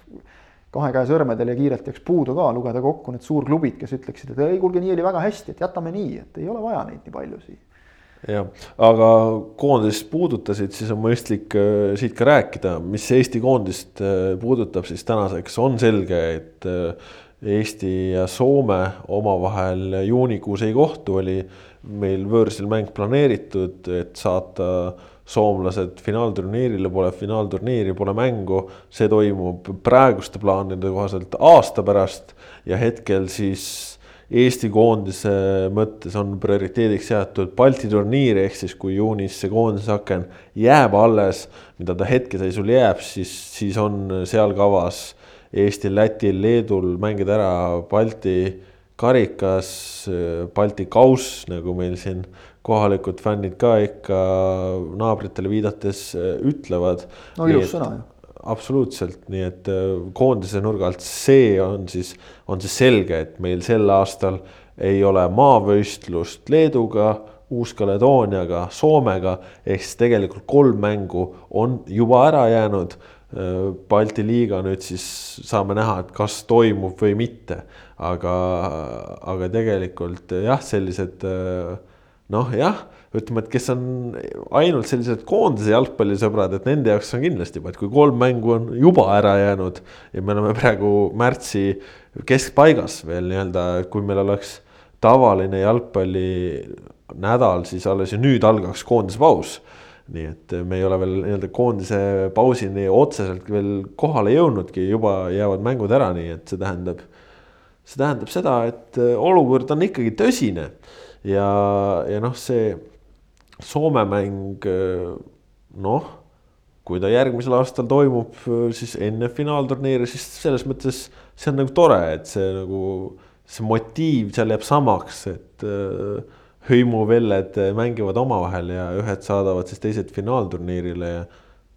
kahe käe sõrmedel ja kiirelt jääks puudu ka lugeda kokku need suurklubid, kes ütleksid, et ei, kuulge, nii oli väga hästi, et jätame nii, et ei ole vaja neid nii palju siia jah, aga koondist puudutasid, siis on mõistlik äh, siit ka rääkida, mis Eesti koondist äh, puudutab, siis tänaseks. On selge, et äh, Eesti ja Soome omavahel juunikuus ei kohtu, oli meil võõrsil mäng planeeritud, et saata soomlased finaalturniirile, pole finaalturniiri, pole mängu. see toimub praeguste plaanide kohaselt aasta pärast ja hetkel siis Eesti koondise mõttes on prioriteediks seatud Balti turniir, ehk siis kui juunis see koondise aken jääb alles, mida ta hetkeseisul jääb, siis, siis on seal kavas Eestil, Lätil, Leedul mängida ära Balti karikas, Balti kauss, nagu meil siin kohalikud fännid ka ikka naabritele viidates ütlevad. no ilus sõna ju absoluutselt, nii et äh, koondise nurga alt see on siis, on siis selge, et meil sel aastal ei ole maavõistlust Leeduga, Uus-Kaledooniaga, Soomega, ehk siis tegelikult kolm mängu on juba ära jäänud. Balti liiga nüüd siis saame näha, et kas toimub või mitte, aga, aga tegelikult jah, sellised noh, jah ütleme, et kes on ainult sellised koondise jalgpallisõbrad, et nende jaoks on kindlasti juba, et kui kolm mängu on juba ära jäänud ja me oleme praegu märtsi keskpaigas veel nii-öelda, kui meil oleks tavaline jalgpallinädal, siis alles ju nüüd algaks koondispaus. nii et me ei ole veel nii-öelda koondise pausini otseselt veel kohale jõudnudki, juba jäävad mängud ära, nii et see tähendab, see tähendab seda, et olukord on ikkagi tõsine ja, ja noh, see Soome mäng, noh, kui ta järgmisel aastal toimub siis enne finaalturniiri, siis selles mõttes see on nagu tore, et see nagu see motiiv seal jääb samaks, et äh, hõimuvelled mängivad omavahel ja ühed saadavad siis teised finaalturniirile ja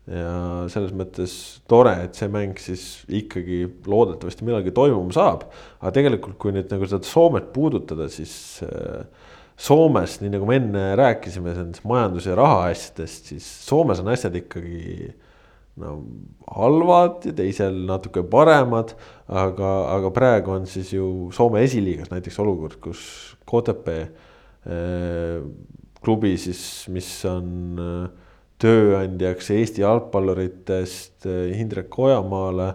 ja selles mõttes tore, et see mäng siis ikkagi loodetavasti millalgi toimuma saab. aga tegelikult, kui nüüd nagu seda Soomet puudutada, siis äh, Soomes, nii nagu me enne rääkisime nendest majandus- ja rahaasjadest, siis Soomes on asjad ikkagi no halvad ja teisel natuke paremad. aga, aga praegu on siis ju Soome esiliigas näiteks olukord, kus KTP eh, klubi siis, mis on eh, tööandjaks Eesti jalgpalluritest eh, Hindrek Ojamaale,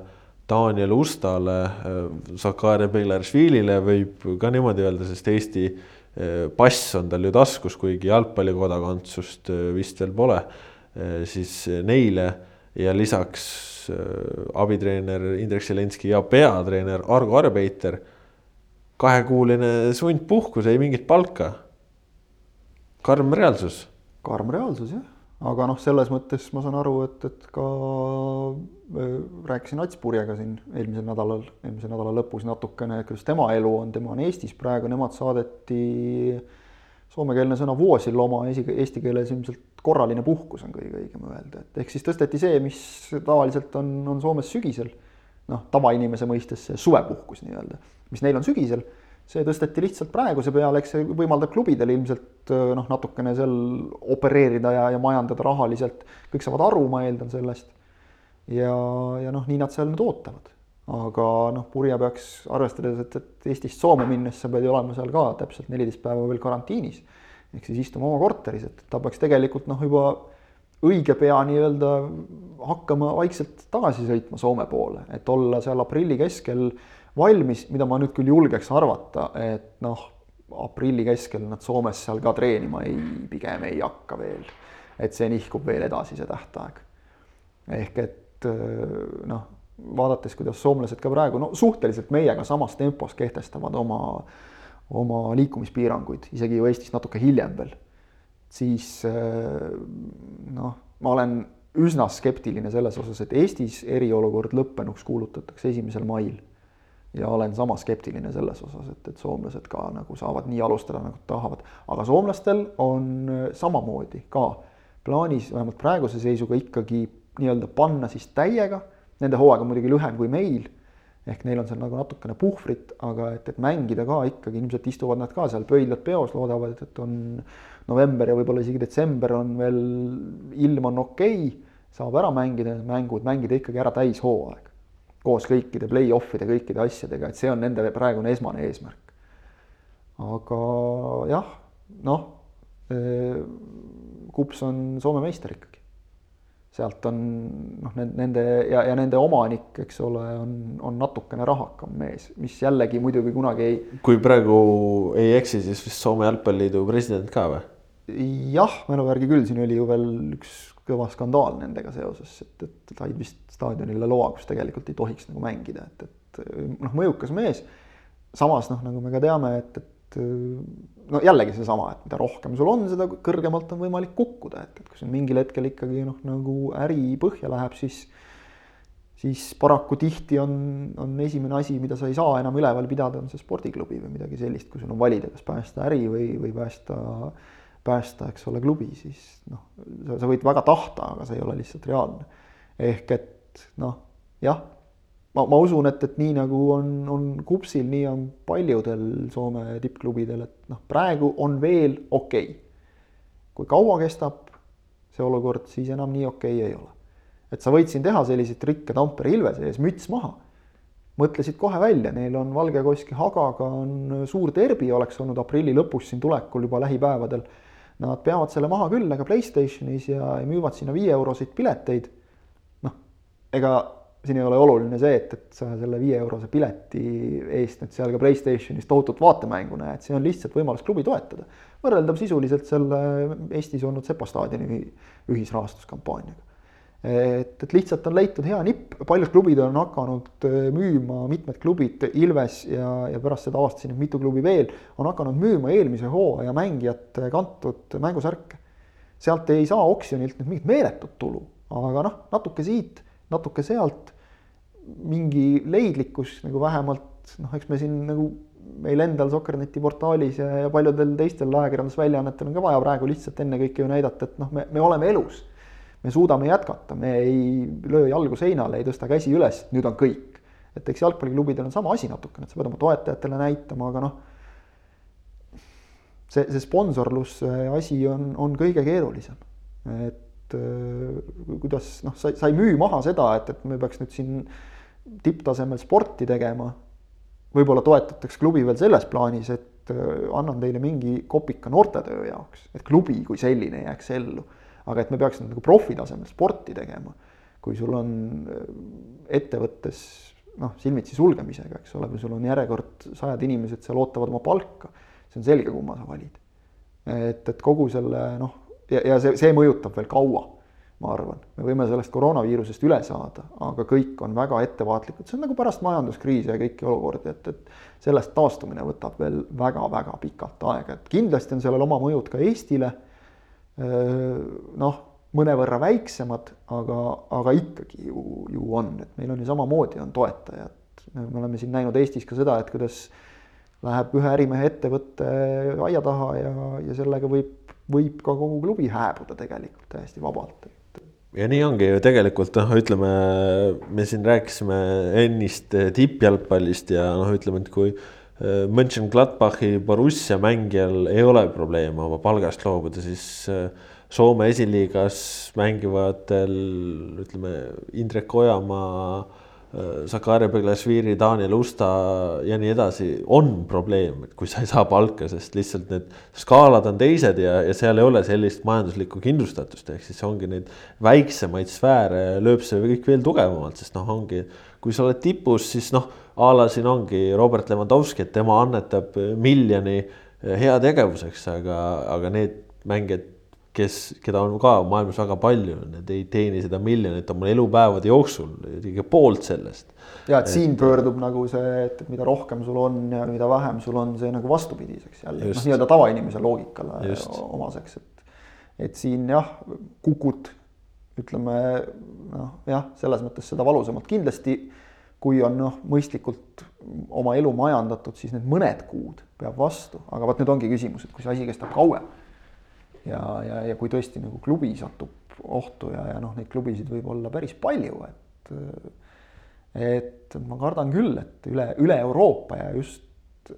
Daniel Ustale eh,, Zakaria Belarishvilile võib ka niimoodi öelda, sest Eesti pass on tal ju taskus, kuigi jalgpallikodakondsust äh, vist veel pole, äh, siis neile ja lisaks abitreener Indrek Zelenski ja peatreener Argo Arbeiter. kahekuuline sundpuhkus, ei mingit palka. karm reaalsus. karm reaalsus jah aga noh, selles mõttes ma saan aru, et, et ka äh, rääkisin Ats Purjega siin eelmisel nädalal, eelmise nädala lõpus natukene, kuidas tema elu on, tema on Eestis praegu, nemad saadeti soomekeelne sõna vuosil oma eesti, eesti keeles ilmselt korraline puhkus on kõige õigem öelda, et ehk siis tõsteti see, mis tavaliselt on, on Soomes sügisel, noh, tavainimese mõistes see suvepuhkus nii-öelda, mis neil on sügisel see tõsteti lihtsalt praeguse peale, eks see võimaldab klubidel ilmselt äh, noh, natukene seal opereerida ja, ja majandada rahaliselt. kõik saavad aru, ma eeldan sellest. ja, ja noh, nii nad seal nüüd ootavad. aga noh, Purje peaks arvestades, et, et Eestist Soome minnes sa pead ju olema seal ka täpselt neliteist päeva veel karantiinis. ehk siis istuma oma korteris, et ta peaks tegelikult noh, juba õige pea nii-öelda hakkama vaikselt tagasi sõitma Soome poole, et olla seal aprilli keskel valmis, mida ma nüüd küll julgeks arvata, et noh, aprilli keskel nad Soomes seal ka treenima ei, pigem ei hakka veel. et see nihkub veel edasi, see tähtaeg. ehk et noh, vaadates, kuidas soomlased ka praegu no suhteliselt meiega samas tempos kehtestavad oma, oma liikumispiiranguid, isegi ju Eestis natuke hiljem veel, siis noh, ma olen üsna skeptiline selles osas, et Eestis eriolukord lõppenuks kuulutatakse esimesel mail ja olen sama skeptiline selles osas, et, et soomlased ka nagu saavad nii alustada, nagu tahavad. aga soomlastel on äh, samamoodi ka plaanis, vähemalt praeguse seisuga ikkagi nii-öelda panna siis täiega, nende hooaeg on muidugi lühem kui meil, ehk neil on seal nagu natukene puhvrit, aga et, et mängida ka ikkagi, ilmselt istuvad nad ka seal pöidlad peos, loodavad, et, on november ja võib-olla isegi detsember on veel, ilm on okei okay,, saab ära mängida need mängud, mängida ikkagi ära täishooaeg koos kõikide play-off'ide, kõikide asjadega, et see on nende praegune esmane eesmärk. aga jah, noh, Kups on Soome meister ikkagi. sealt on noh, nende ja, ja nende omanik, eks ole, on, on natukene rahakam mees, mis jällegi muidugi kunagi ei. kui praegu ei eksi, siis vist Soome Jalgpalliliidu president ka või? jah, mälu järgi küll, siin oli ju veel üks kõva skandaal nendega seoses, et, et said vist staadionile loa, kus tegelikult ei tohiks nagu mängida, et, et noh, mõjukas mees. samas noh, nagu me ka teame, et, et no jällegi seesama, et mida rohkem sul on, seda kõrgemalt on võimalik kukkuda, et, et kui sul mingil hetkel ikkagi noh, nagu äri põhja läheb, siis siis paraku tihti on, on esimene asi, mida sa ei saa enam üleval pidada, on see spordiklubi või midagi sellist, kui sul on valida, kas päästa äri või, või päästa äh, päästa, eks ole, klubi, siis noh, sa, võid väga tahta, aga see ei ole lihtsalt reaalne. ehk et noh, jah, ma, ma usun, et, et nii nagu on, on Kupsil, nii on paljudel Soome tippklubidel, et noh, praegu on veel okei okay.. kui kaua kestab see olukord, siis enam nii okei okay ei ole. et sa võid siin teha selliseid trikke Tampere Ilvese ees, müts maha. mõtlesid kohe välja, neil on Valgekoski Hagaga on suur derbi, oleks olnud aprilli lõpus siin tulekul juba lähipäevadel. Nad peavad selle maha küll, aga Playstationis ja müüvad sinna viie-euroseid pileteid. noh, ega siin ei ole oluline see, et, et sa selle viie-eurose pileti eest nüüd seal ka Playstationis tohutut vaatemängu näed, see on lihtsalt võimalus klubi toetada võrreldav sisuliselt selle Eestis olnud Sepa staadioni ühisrahastuskampaaniaga. Et, et lihtsalt on leitud hea nipp, paljud klubid on hakanud äh, müüma, mitmed klubid, Ilves ja, ja pärast seda avastasin, et mitu klubi veel, on hakanud müüma eelmise hooaja mängijate kantud mängusärke. sealt ei saa oksjonilt nüüd mingit meeletut tulu, aga noh, natuke siit, natuke sealt, mingi leidlikkus nagu vähemalt noh, eks me siin nagu meil endal Sokkerneti portaalis ja, ja paljudel teistel ajakirjandusväljaannetel on ka vaja praegu lihtsalt ennekõike ju näidata, et noh, me, me oleme elus. Me suudame jätkata, me ei löö jalgu seinale, ei tõsta käsi üles, nüüd on kõik. et eks jalgpalliklubidel on sama asi natukene, et sa pead oma toetajatele näitama, aga noh. see, see sponsorluse asi on, on kõige keerulisem. et äh, kuidas noh, sa, sa ei müü maha seda, et, et me peaks nüüd siin tipptasemel sporti tegema võib-olla toetatakse klubi veel selles plaanis, et äh, annan teile mingi kopika noortetöö jaoks, et klubi kui selline jääks ellu. Aga et me peaks nagu profitasemel sporti tegema. kui sul on äh, ettevõttes noh, silmitsi sulgemisega, eks ole, või sul on järjekord, sajad inimesed seal ootavad oma palka, see on selge, kumma sa valid. et, et kogu selle noh, ja, ja see, see mõjutab veel kaua ma arvan, me võime sellest koroonaviirusest üle saada, aga kõik on väga ettevaatlikud, see on nagu pärast majanduskriisi ja kõiki olukordi, et, et sellest taastumine võtab veel väga-väga pikalt aega, et kindlasti on sellel oma mõjud ka Eestile. Noh, mõnevõrra väiksemad, aga, aga ikkagi ju, ju on, et meil on ju samamoodi on toetajad. me oleme siin näinud Eestis ka seda, et kuidas läheb ühe ärimehe ettevõte aia taha ja, ja sellega võib, võib ka kogu klubi hääbuda tegelikult täiesti vabalt ja nii ongi ju tegelikult noh, ütleme, me siin rääkisime ennist tippjalgpallist ja noh, ütleme, et kui äh, Mönchengladbachi Borussia mängijal ei ole probleeme oma palgast loobuda, siis äh, Soome esiliigas mängivatel ütleme, Indrek Ojamaa Sakarja Beglasvili, Daniel Usta ja nii edasi on probleem, et kui sa ei saa palka, sest lihtsalt need skaalad on teised ja, ja seal ei ole sellist majanduslikku kindlustatust, ehk siis ongi neid väiksemaid sfääre lööb see kõik veel tugevamalt, sest noh, ongi. kui sa oled tipus, siis noh, a la siin ongi Robert Lewandowski, et tema annetab miljoni heategevuseks, aga, aga need mängijad kes, keda on ka maailmas väga palju, need ei teeni seda miljonit oma elupäevade jooksul, ligi poolt sellest. ja et siin pöördub nagu see, et mida rohkem sul on ja mida vähem sul on, see nagu vastupidiseks jälle, noh, nii-öelda tavainimese loogikale Just. omaseks, et. et siin jah, kukud, ütleme noh, jah, selles mõttes seda valusamalt kindlasti. Kui on noh, mõistlikult oma elu majandatud, siis need mõned kuud peab vastu, aga vot nüüd ongi küsimus, et kui see asi kestab kauem ja, ja, ja kui tõesti nagu klubi satub ohtu ja, ja noh, neid klubisid võib olla päris palju, et et ma kardan küll, et üle, üle Euroopa ja just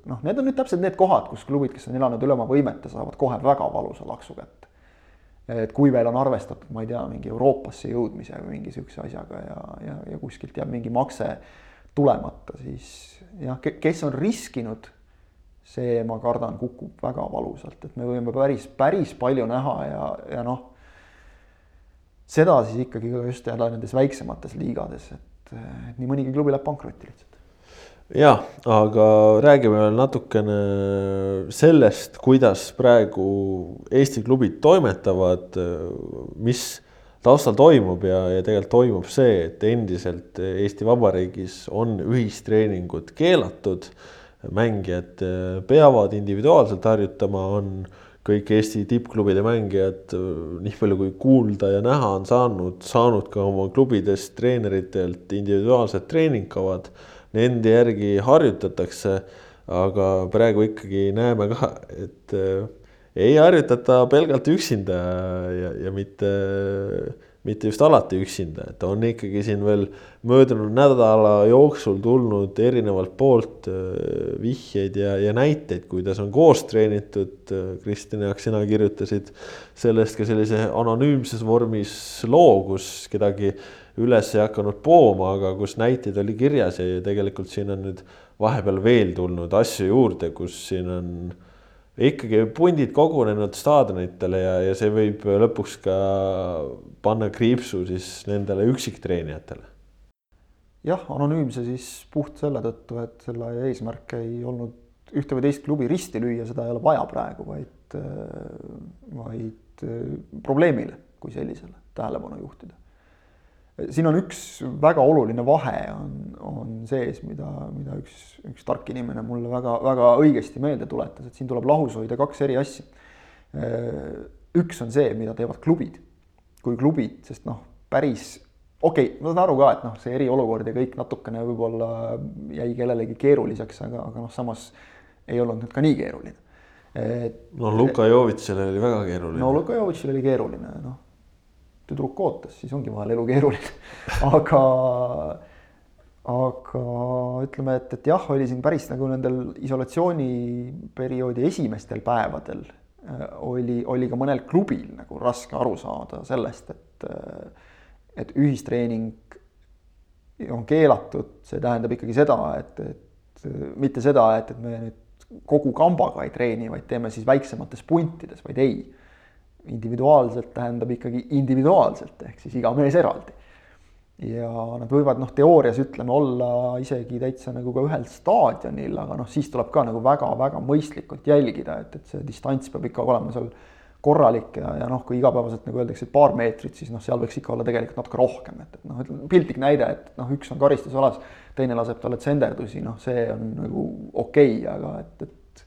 noh, need on nüüd täpselt need kohad, kus klubid, kes on elanud üle oma võimete, saavad kohe väga valusa laksu kätte. Et kui veel on arvestatud, ma ei tea, mingi Euroopasse jõudmise või mingi sihukese asjaga ja, ja, ja kuskilt jääb mingi makse tulemata, siis jah, kes on riskinud see, ma kardan, kukub väga valusalt, et me võime päris, päris palju näha ja, ja noh, seda siis ikkagi ka just jälle nendes väiksemates liigades, et nii mõnigi klubi läheb pankrotti lihtsalt. Jah, aga räägime veel natukene sellest, kuidas praegu Eesti klubid toimetavad, mis taustal toimub ja, ja tegelikult toimub see, et endiselt Eesti Vabariigis on ühistreeningud keelatud mängijad peavad individuaalselt harjutama, on kõik Eesti tippklubide mängijad, nii palju kui kuulda ja näha on saanud, saanud ka oma klubidest treeneritelt individuaalsed treeningkavad. Nende järgi harjutatakse, aga praegu ikkagi näeme ka, et äh, ei harjutata pelgalt üksinda ja, ja mitte mitte just alati üksinda, et on ikkagi siin veel möödunud nädala jooksul tulnud erinevalt poolt äh, vihjeid ja, ja näiteid, kuidas on koos treenitud. Kristjan Jaak, sina kirjutasid sellest ka sellise anonüümses vormis loo, kus kedagi üles ei hakanud pooma, aga kus näiteid oli kirjas ja tegelikult siin on nüüd vahepeal veel tulnud asju juurde, kus siin on ikkagi pundid kogunenud staadionitele ja, ja see võib lõpuks ka panna kriipsu siis nendele üksiktreenijatele. jah, anonüümse siis puht selle tõttu, et selle eesmärk ei olnud ühte või teist klubi risti lüüa, seda ei ole vaja praegu, vaid, vaid probleemile kui sellisele tähelepanu juhtida siin on üks väga oluline vahe on, on sees, mida, mida üks, üks tark inimene mulle väga-väga õigesti meelde tuletas, et siin tuleb lahus hoida kaks eri asja. üks on see, mida teevad klubid, kui klubid, sest noh, päris okei okay,, ma saan aru ka, et noh, see eriolukord ja kõik natukene võib-olla jäi kellelegi keeruliseks, aga, aga noh, samas ei olnud nüüd ka nii keeruline. no Luka Jovitšile oli väga keeruline. no Luka Jovitšil oli keeruline, noh tüdruk ootas, siis ongi vahel elu keeruline. Aga, aga ütleme, et, et jah, oli siin päris nagu nendel isolatsiooniperioodi esimestel päevadel äh, oli, oli ka mõnel klubil nagu raske aru saada sellest, et, äh, et ühistreening on keelatud, see tähendab ikkagi seda, et, et mitte seda, et, et me nüüd kogu kambaga ei treeni, vaid teeme siis väiksemates puntides, vaid ei individuaalselt tähendab ikkagi individuaalselt, ehk siis iga mees eraldi. ja nad võivad noh, teoorias ütleme olla isegi täitsa nagu ka ühel staadionil, aga noh, siis tuleb ka nagu väga-väga mõistlikult jälgida, et, et see distants peab ikka olema seal korralik ja, ja noh, kui igapäevaselt nagu öeldakse, et paar meetrit, siis noh, seal võiks ikka olla tegelikult natuke rohkem, et, et noh, ütleme piltlik näide, et noh, üks on karistusalas, teine laseb talle tsenderdusi, noh, see on nagu okei okay,, aga et, et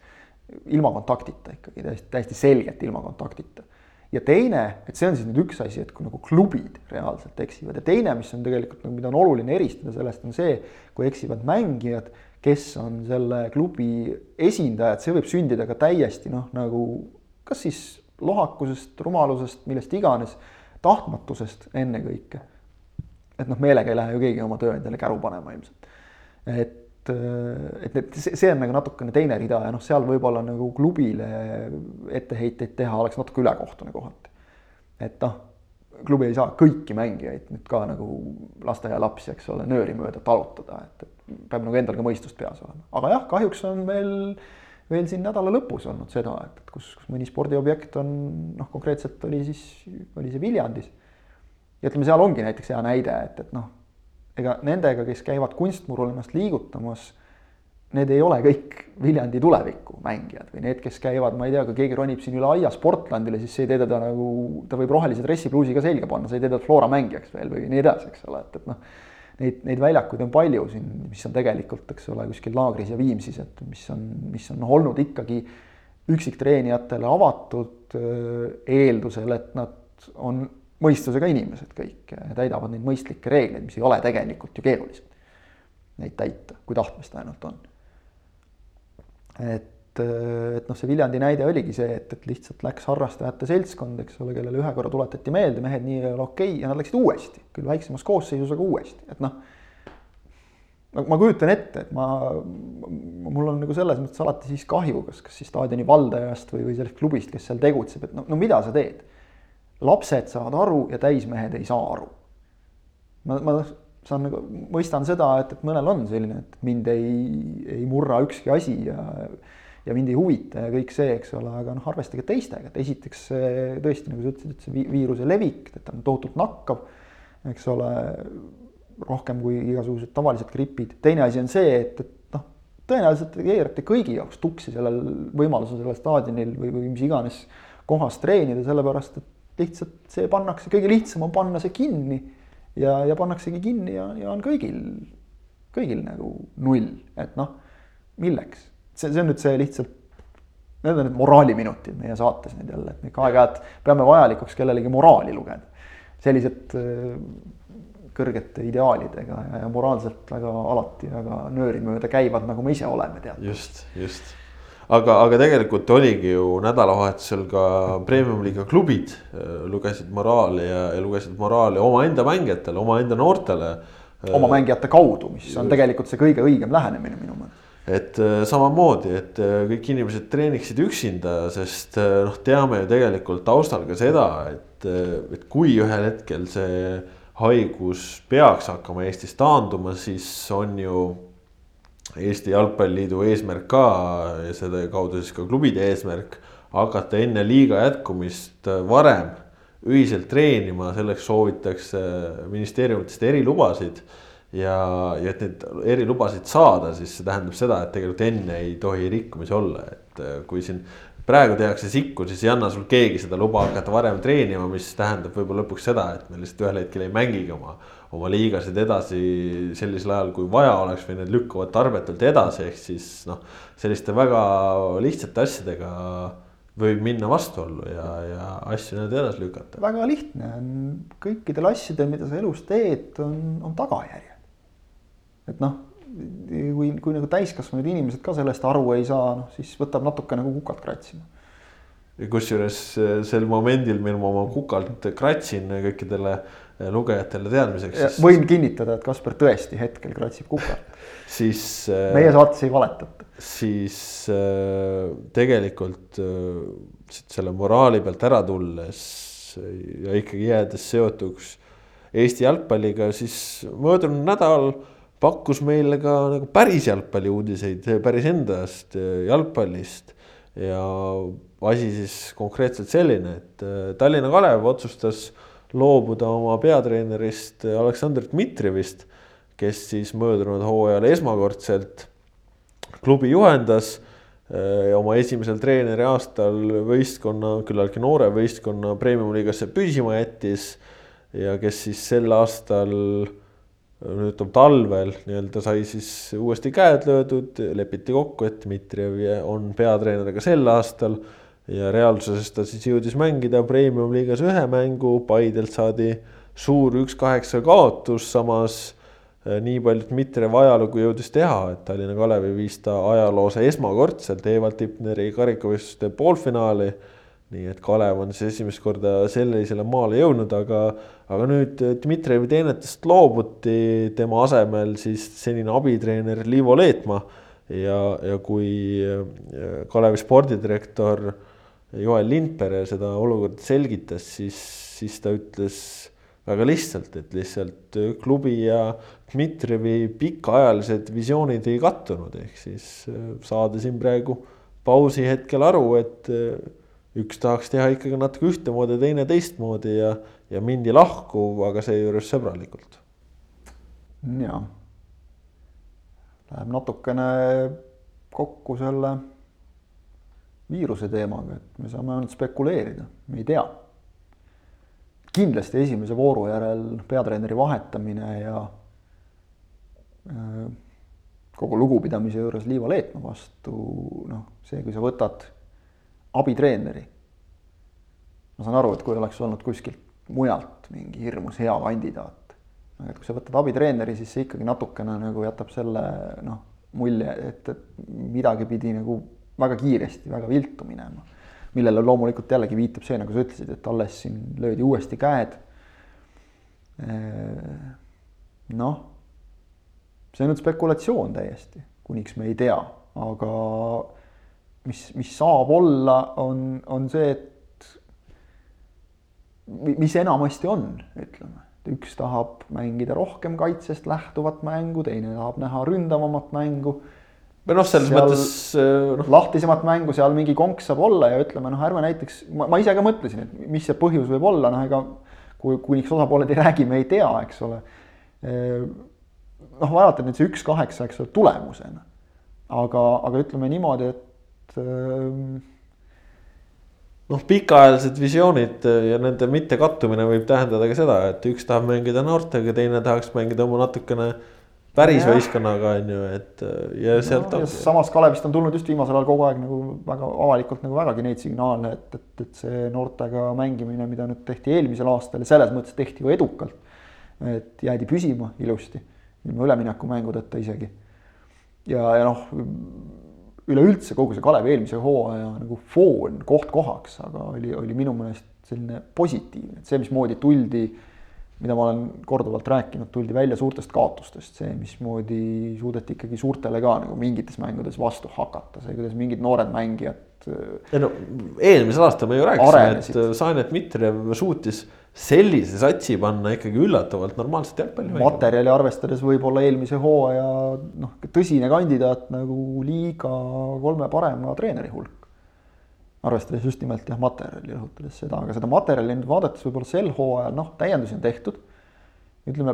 ilma kontaktita ikkagi täiesti, täiesti selgelt ilma kontaktita ja teine, et see on siis nüüd üks asi, et kui nagu klubid reaalselt eksivad ja teine, mis on tegelikult nagu, mida on oluline eristada sellest, on see, kui eksivad mängijad, kes on selle klubi esindajad, see võib sündida ka täiesti noh, nagu kas siis lohakusest, rumalusest, millest iganes, tahtmatusest ennekõike. et noh, meelega ei lähe ju keegi oma tööandjale käru panema ilmselt. et et, need, see on nagu natukene teine rida ja noh, seal võib-olla nagu klubile etteheiteid teha oleks natuke ülekohtune kohati. et noh, klubi ei saa kõiki mängijaid nüüd ka nagu lasteaialapsi, eks ole, nööri mööda talutada, et, et peab nagu endal ka mõistust peas olema, aga jah, kahjuks on veel veel siin nädala lõpus olnud seda, et, et kus, kus mõni spordiobjekt on noh, konkreetselt oli siis, oli see Viljandis. ja ütleme, seal ongi näiteks hea näide, et, et noh, ega nendega, kes käivad kunstmurul ennast liigutamas, need ei ole kõik Viljandi tuleviku mängijad või need, kes käivad, ma ei tea, kui keegi ronib siin üle aia Sportlandile, siis see ei tee teda nagu, ta võib rohelise dressipluusi ka selga panna, see ei tee teda Flora mängijaks veel või nii edasi, eks ole, et, et noh. Neid, neid väljakuid on palju siin, mis on tegelikult, eks ole, kuskil Laagris ja Viimsis, et mis on, mis on olnud ikkagi üksiktreenijatele avatud eeldusel, et nad on mõistusega inimesed kõik täidavad neid mõistlikke reegleid, mis ei ole tegelikult ju keerulised. Neid täita, kui tahtmist ainult on. et, et noh, see Viljandi näide oligi see, et, et lihtsalt läks harrastajate seltskond, eks ole, kellele ühe korra tuletati meelde, mehed, nii ei ole okei okay, ja nad läksid uuesti, küll väiksemas koosseisus, aga uuesti, et noh no ma kujutan ette, et ma, mul on nagu selles mõttes alati siis kahju, kas, kas siis staadioni valdajast või, või sellest klubist, kes seal tegutseb, et no, no mida sa teed lapsed saavad aru ja täismehed ei saa aru. ma, ma saan nagu, mõistan seda, et, et mõnel on selline, et mind ei, ei murra ükski asi ja ja mind ei huvita ja kõik see, eks ole, aga noh, arvestage teistega, et esiteks tõesti, nagu sa ütlesid, et see viiruse levik, et ta on tohutult nakkav, eks ole, rohkem kui igasugused tavalised gripid. teine asi on see, et, et noh, tõenäoliselt te keerate kõigi jaoks tuksi sellel võimalusel sellel staadionil või, või mis iganes kohas treenida, sellepärast et lihtsalt see pannakse, kõige lihtsam on panna see kinni ja, ja pannaksegi kinni ja, ja on kõigil, kõigil nagu null, et noh, milleks. see, see on nüüd see lihtsalt, need on need moraaliminutid meie saates nüüd jälle, et me aeg-ajalt peame vajalikuks kellelegi moraali lugeda. sellised äh, kõrgete ideaalidega ja, ja moraalselt väga alati väga nöörimööda käivad, nagu me ise oleme, tead. just, just aga, aga tegelikult oligi ju nädalavahetusel ka premium-liiga klubid lugesid moraali ja, ja lugesid moraali omaenda mängijatele, omaenda noortele. oma mängijate kaudu, mis on tegelikult see kõige õigem lähenemine minu meelest et samamoodi, et kõik inimesed treeniksid üksinda, sest noh, teame ju tegelikult taustal ka seda, et, et kui ühel hetkel see haigus peaks hakkama Eestis taanduma, siis on ju Eesti Jalgpalliliidu eesmärk ka ja selle kaudu siis ka klubide eesmärk hakata enne liiga jätkumist varem ühiselt treenima, selleks soovitakse ministeeriumitest erilubasid. ja, ja et neid erilubasid saada, siis see tähendab seda, et tegelikult enne ei tohi rikkumisi olla, et kui siin praegu tehakse sikku, siis ei anna sul keegi seda luba hakata varem treenima, mis tähendab võib-olla lõpuks seda, et me lihtsalt ühel hetkel ei mängigi oma oma liigasid edasi sellisel ajal, kui vaja oleks või need lükkuvad tarbetult edasi, ehk siis noh, selliste väga lihtsate asjadega võib minna vastuollu ja, ja asju nüüd edasi lükata. väga lihtne on kõikidel asjadel, mida sa elus teed, on, on tagajärjed. et noh, kui, kui nagu täiskasvanud inimesed ka sellest aru ei saa, noh siis võtab natuke nagu kukalt kratsima kusjuures sel momendil, mil ma oma kukalt kratsin kõikidele lugejatele teadmiseks. võin kinnitada, et Kaspar tõesti hetkel kratsib kukalt. siis. Äh, meie saates ei valetata. siis äh, tegelikult äh, selle moraali pealt ära tulles ja ikkagi jäädes seotuks Eesti jalgpalliga, siis möödunud nädal pakkus meile ka nagu päris jalgpalliuudiseid päris endast jalgpallist ja asi siis konkreetselt selline, et Tallinna Kalev otsustas loobuda oma peatreenerist Aleksandr Dmitrijevist, kes siis möödunud hooajal esmakordselt klubi juhendas eh, oma esimesel treeneri aastal võistkonna, küllaltki noore võistkonna premium-liigasse püsima jättis ja kes siis sel aastal, ütleme talvel nii-öelda sai siis uuesti käed löödud, lepiti kokku, et Dmitrijev on peatreener ka sel aastal ja reaalsuses ta siis jõudis mängida premium liigas ühe mängu, Paidelt saadi suur üks-kaheksa kaotus, samas eh, nii palju Dmitrijev ajalugu jõudis teha, et Tallinna Kalevi viis ta ajaloos esmakordselt Evald Tipneri karikavõistluste poolfinaali. nii et Kalev on siis esimest korda sellisele maale jõudnud, aga, aga nüüd Dmitrijevi teenetest loobuti, tema asemel siis senine abitreener Liivo Leetmaa ja, ja kui eh, Kalevi spordidirektor Joel Lindpere seda olukorda selgitas, siis, siis ta ütles väga lihtsalt, et lihtsalt klubi ja Dmitrijevi pikaajalised visioonid ei kattunud, ehk siis äh, saada siin praegu pausi hetkel aru, et äh, üks tahaks teha ikkagi natuke ühtemoodi, teine teistmoodi ja, ja mindi lahku, aga seejuures sõbralikult. ja, läheb natukene kokku selle viiruse teemaga, et me saame ainult spekuleerida, me ei tea. kindlasti esimese vooru järel peatreeneri vahetamine ja äh, kogu lugupidamise juures Liiva Leetmaa vastu, noh, see, kui sa võtad abitreeneri. ma saan aru, et kui oleks olnud kuskilt mujalt mingi hirmus hea kandidaat, aga et kui sa võtad abitreeneri, siis see ikkagi natukene nagu jätab selle noh, mulje, et, et midagi pidi nagu väga kiiresti, väga viltu minema. millele loomulikult jällegi viitab see, nagu sa ütlesid, et alles siin löödi uuesti käed. noh, see on nüüd spekulatsioon täiesti, kuniks me ei tea, aga mis, mis saab olla, on, on see, et mis enamasti on, ütleme üks tahab mängida rohkem kaitsest lähtuvat mängu, teine tahab näha ründavamat mängu või noh, selles mõttes äh, noh. lahtisemat mängu seal mingi konks saab olla ja ütleme noh, ärme näiteks, ma ise ka mõtlesin, et mis see põhjus võib olla, noh ega kui, kuniks osapooled ei räägi, me ei tea, eks ole. Äh, noh, vaadata nüüd see üks-kaheksa, eks ole, tulemusena. aga, aga ütleme niimoodi, et äh, noh, pikaajalised visioonid ja nende mittekattumine võib tähendada ka seda, et üks tahab mängida noortega, teine tahaks mängida oma natukene päris ja. võistkonnaga on ju, et ja sealt no,. samas Kalevist on tulnud just viimasel ajal kogu aeg nagu väga avalikult nagu vägagi neid signaale, et, et, et see noortega mängimine, mida nüüd tehti eelmisel aastal ja selles mõttes tehti ju edukalt. et jäädi püsima ilusti, ilma üleminekumängudeta isegi. ja, ja noh, üleüldse kogu see Kalevi eelmise hooaja nagu foon koht kohaks, aga oli, oli minu meelest selline positiivne, et see, mismoodi tuldi, mida ma olen korduvalt rääkinud, tuldi välja suurtest kaotustest, see, mismoodi suudeti ikkagi suurtele ka nagu mingites mängudes vastu hakata, see, kuidas mingid noored mängijad. ei no eelmisel aastal me ju rääkisime, et Sainet Mitrev suutis sellise satsi panna ikkagi üllatavalt normaalset jalgpalli. materjali arvestades võib-olla eelmise hooaja noh, tõsine kandidaat nagu liiga kolme parema treeneri hulk. Arvestades just nimelt jah, materjali rõhutades seda, aga seda materjali nüüd vaadates võib-olla sel hooajal noh, täiendusi on tehtud. ütleme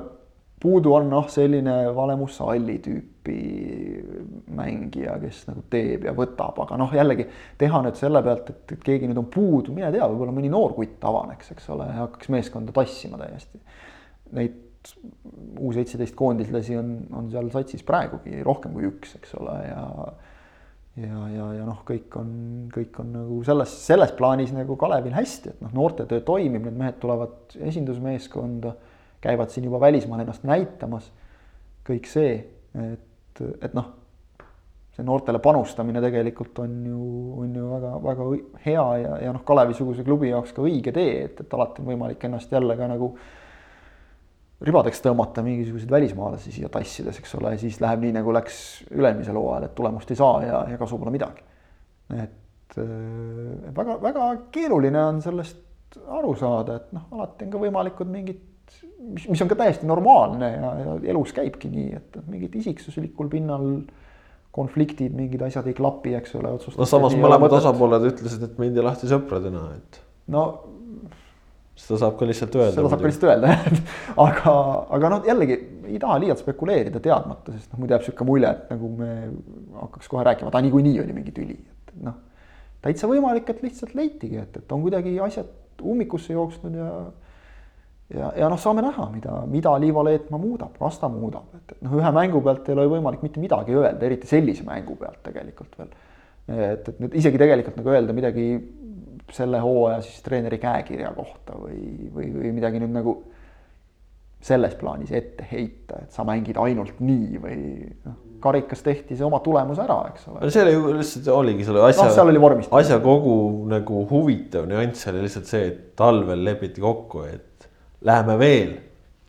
puudu on noh, selline Valemus Salli tüüpi mängija, kes nagu teeb ja võtab, aga noh, jällegi teha nüüd selle pealt, et, et keegi nüüd on puudu, mine tea, võib-olla mõni noor kutt avaneks, eks ole, ja hakkaks meeskonda tassima täiesti. Neid U seitseteist koondislasi on, on seal satsis praegugi rohkem kui üks, eks ole, ja ja, ja, ja noh, kõik on, kõik on nagu selles, selles plaanis nagu Kalevil hästi, et noh, noortetöö toimib, need mehed tulevad esindusmeeskonda käivad siin juba välismaal ennast näitamas. kõik see, et, et noh, see noortele panustamine tegelikult on ju, on ju väga-väga hea ja, ja noh, Kalevi-suguse klubi jaoks ka õige tee, et, et alati on võimalik ennast jälle ka nagu ribadeks tõmmata mingisuguseid välismaalasi siia tassides, eks ole, siis läheb nii, nagu läks üle-eelmisel hooajal, et tulemust ei saa ja, ja kasu pole midagi. et väga-väga keeruline on sellest aru saada, et noh, alati on ka võimalikud mingid mis, mis on ka täiesti normaalne ja, ja elus käibki nii, et mingid isiksuslikul pinnal konfliktid, mingid asjad ei klapi, eks ole. no samas mõlemad osapooled ütlesid, et mindi lahti sõpradena, et. no. Seda saab ka lihtsalt öelda. seda saab ka lihtsalt öelda jah, aga, aga noh, jällegi ei taha liialt spekuleerida teadmata, sest noh, muidu jääb sihuke mulje, et nagu me hakkaks kohe rääkima, et aa niikuinii oli mingi tüli, et noh. täitsa võimalik, et lihtsalt leitigi, et, et on kuidagi asjad ummikusse jooksnud ja ja, ja noh, saame näha, mida, mida Liivo Leetmaa muudab, kas ta muudab, et, et noh, ühe mängu pealt ei ole võimalik mitte midagi öelda, eriti sellise mängu pealt tegelikult veel. et, et nüüd isegi tegelikult nagu öelda midagi selle hooaja siis treeneri käekirja kohta või, või, või midagi nüüd nagu selles plaanis ette heita, et sa mängid ainult nii või noh, karikas tehti see oma tulemus ära, eks ole. no see oli ju lihtsalt oligi selle asja no,, seal oli vormistamine. asja kogu nagu huvitav nüanss oli lihtsalt see, et talvel lepiti kokku, et läheme veel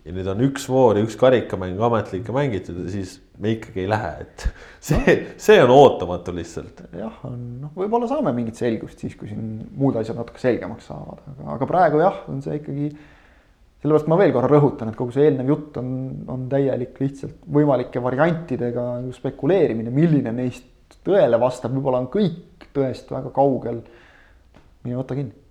ja nüüd on üks voor ja üks karikamäng ametlikke mängitud ja siis me ikkagi ei lähe, et see, see on ootamatu lihtsalt. jah, on noh, võib-olla saame mingit selgust siis, kui siin muud asjad natuke selgemaks saavad, aga, aga praegu jah, on see ikkagi. sellepärast ma veel korra rõhutan, et kogu see eelnev jutt on, on täielik lihtsalt võimalike variantidega spekuleerimine, milline neist tõele vastab, võib-olla on kõik tõest väga kaugel. mine võta kinni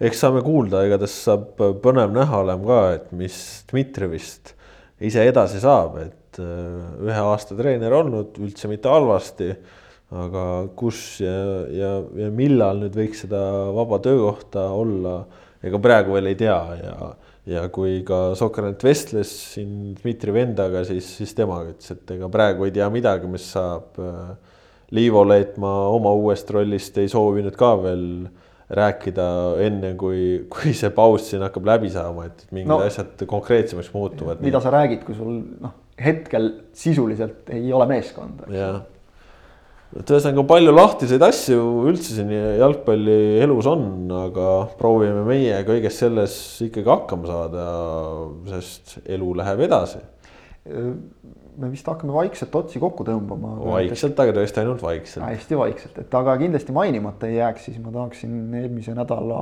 eks saame kuulda, igatahes saab põnev näha olema ka, et mis Dmitrijevist ise edasi saab, et äh, ühe aasta treener olnud, üldse mitte halvasti. aga kus ja, ja, ja millal nüüd võiks seda vaba töökohta olla, ega praegu veel ei tea ja, ja kui ka Sokkernet vestles siin Dmitrijevi endaga, siis, siis tema ütles, et ega praegu ei tea midagi, mis saab. Äh, Liivo Leetmaa oma uuest rollist ei soovinud ka veel rääkida enne, kui, kui see paus siin hakkab läbi saama, et mingid no, asjad konkreetsemaks muutuvad. mida nii. sa räägid, kui sul noh, hetkel sisuliselt ei ole meeskonda. jah, et ühesõnaga palju lahtiseid asju üldse siin jalgpallielus on, aga proovime meie kõiges selles ikkagi hakkama saada, sest elu läheb edasi me vist hakkame vaikselt otsi kokku tõmbama. vaikselt, aga tõesti ainult vaikselt. hästi vaikselt, et aga kindlasti mainimata ei jääks, siis ma tahaksin eelmise nädala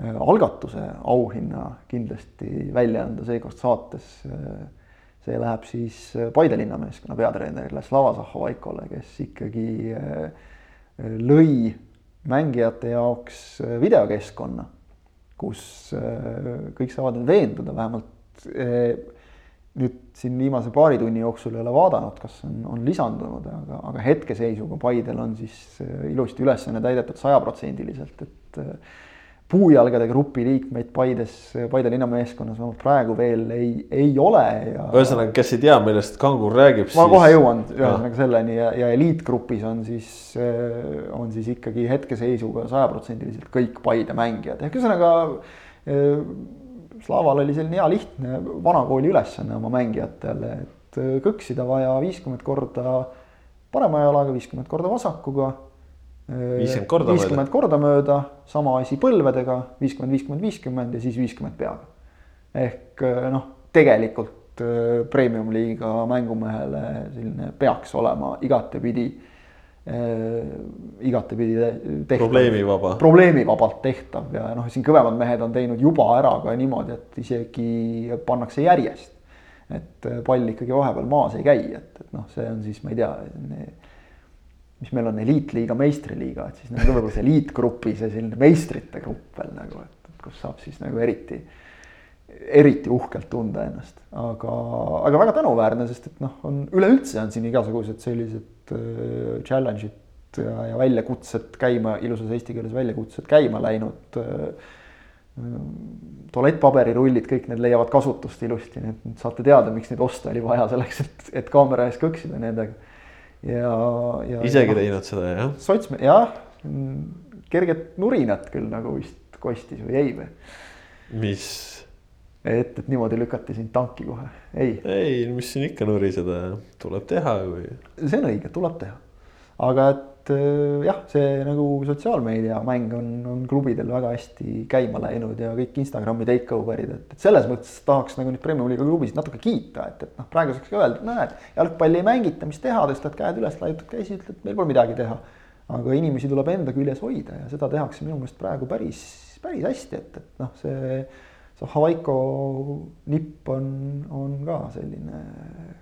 äh, algatuse auhinna kindlasti välja anda seekord saates. see läheb siis Paide linnameeskonna peatreenerile Slava Zahhovaikole, kes ikkagi äh, lõi mängijate jaoks videokeskkonna, kus äh, kõik saavad veenduda, vähemalt nüüd siin viimase paari tunni jooksul ei ole vaadanud, kas on, on lisandunud, aga, aga hetkeseisuga Paidel on siis äh, ilusti ülesanne täidetud sajaprotsendiliselt, et äh, puujalgade grupi liikmeid Paides, Paide linnameeskonnas praegu veel ei, ei ole ja. ühesõnaga, kes ei tea, millest Kangur räägib. ma siis... kohe jõuan ühesõnaga selleni ja, ja eliitgrupis on siis, äh, on siis ikkagi hetkeseisuga sajaprotsendiliselt kõik Paide mängijad, ehk ühesõnaga Slaaval oli selline hea lihtne vanakooli ülesanne oma mängijatele, et äh, kõksida vaja viiskümmend korda parema jalaga, viiskümmend korda vasakuga. viiskümmend korda mööda. viiskümmend korda mööda, sama asi põlvedega, viiskümmend, viiskümmend, viiskümmend ja siis viiskümmend peaga. ehk noh, tegelikult premium-liiga mängumehele selline peaks olema igatepidi äh,, igatepidi tehtav. probleemivaba. probleemivabalt tehtav ja noh, siin kõvemad mehed on teinud juba ära ka niimoodi, et isegi pannakse järjest et äh, pall ikkagi vahepeal maas ei käi, et, et noh, see on siis, ma ei tea, mis meil on eliitliiga, meistriliiga, et siis nagu võib-olla see eliitgrupi, see selline meistrite grupp veel nagu, et, et kus saab siis nagu eriti, eriti uhkelt tunda ennast, aga, aga väga tänuväärne, sest et noh, on üleüldse on siin igasugused sellised äh, challenge'id ja, ja väljakutsed käima, ilusas eesti keeles väljakutsed käima läinud äh, tualettpaberirullid, kõik need leiavad kasutust ilusti, nii et saate teada, miks neid osta oli vaja selleks, et, et kaamera ees kõksida nendega. ja, ja. isegi ja, teinud seda jah? sots, jah, kerget nurinat küll nagu vist kostis või ei või? mis? Et, et niimoodi lükati sind tanki kohe, ei. ei, mis siin ikka nuriseda, tuleb teha, kui. see on õige, tuleb teha. aga et äh, jah, see nagu sotsiaalmeediamäng on, on klubidel väga hästi käima läinud ja kõik Instagrami take over'id, et, et selles mõttes tahaks nagu neid premium-liiga klubisid natuke kiita, et, et noh, praegu saaks ka öelda, näed, jalgpalli ei mängita, mis teha, tõstad käed üles, laiutad käsi, ütled, meil pole midagi teha. aga inimesi tuleb enda küljes hoida ja seda tehakse minu meelest praegu päris, päris hästi, et, et noh, see Havaiko nipp on, on ka selline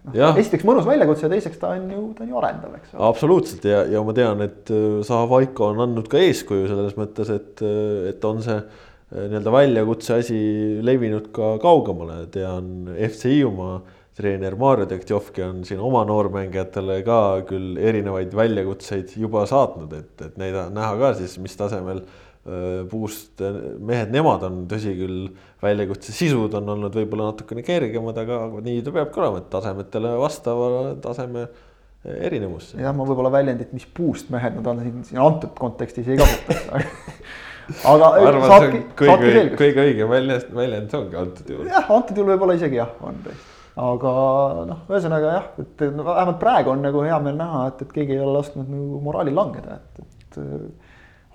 noh, esiteks mõnus väljakutse ja teiseks ta on ju, ta on ju arendav, eks ole. absoluutselt ja, ja ma tean, et Havaiko äh, on andnud ka eeskuju selles mõttes, et, äh, et on see äh, nii-öelda väljakutse asi levinud ka kaugemale, tean FC Hiiumaa treener Mario Dektjovki on siin oma noormängijatele ka küll erinevaid väljakutseid juba saatnud, et, et neid näha ka siis, mis tasemel puust mehed, nemad on, tõsi küll, väljakutse sisud on olnud võib-olla natukene kergemad, aga nii ta peabki olema, et tasemetele vastava taseme erinevus. jah, ma võib-olla väljendit, mis puust mehed nad on siin, siin antud kontekstis ei kasutaks aga arvan, see on kõige, kõige õigem väljend, väljend ongi antud juhul. jah, antud juhul võib-olla isegi jah, on tõesti. aga noh, ühesõnaga jah, et no, vähemalt praegu on nagu hea meel näha, et, et keegi ei ole lasknud nagu moraalil langeda, et, et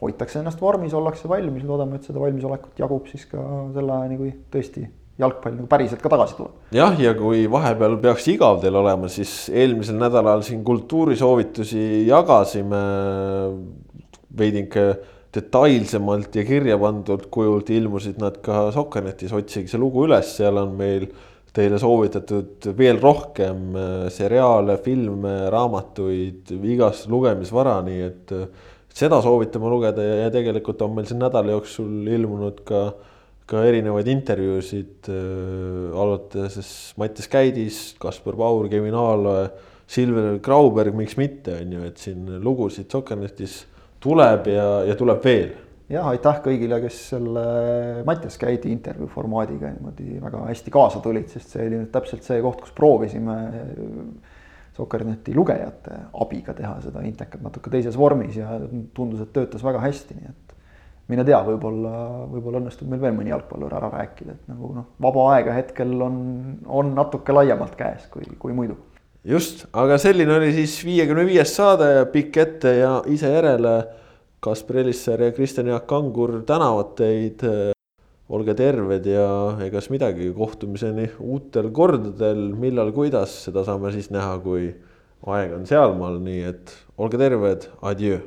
hoitakse ennast vormis, ollakse valmis, loodame, et seda valmisolekut jagub siis ka selle ajani, kui tõesti jalgpall nagu päriselt ka tagasi tuleb. jah, ja kui vahepeal peaks igav teil olema, siis eelmisel nädalal siin kultuurisoovitusi jagasime veidike detailsemalt ja kirja pandud kujult ilmusid nad ka Sokkernetis, otsige see lugu üles, seal on meil teile soovitatud veel rohkem äh, seriaale, filme, raamatuid, igast lugemisvara, nii et seda soovitame lugeda ja, ja tegelikult on meil siin nädala jooksul ilmunud ka, ka erinevaid intervjuusid äh,. alates Mattias Käidist, Kaspar Paur, Kevin Aaloe, Silver Grauberg, miks mitte, on ju, et siin lugusid Sokernetis tuleb ja, ja tuleb veel. jah, aitäh kõigile, kes selle Mattias Käidi intervjuu formaadiga niimoodi väga hästi kaasa tulid, sest see oli nüüd täpselt see koht, kus proovisime Sokkerneti lugejate abiga teha seda intekat natuke teises vormis ja tundus, et töötas väga hästi, nii et mine tea, võib-olla, võib-olla õnnestub meil veel mõni jalgpallur ära rääkida, et nagu noh, vaba aega hetkel on, on natuke laiemalt käes kui, kui muidu. just, aga selline oli siis viiekümne viies saade, pikk ette ja ise järele. Kaspar Elisser ja Kristjan Jaak Kangur tänavad teid olge terved ja egas midagi, kohtumiseni uutel kordadel, millal, kuidas, seda saame siis näha, kui aeg on sealmaal, nii et olge terved, adjöö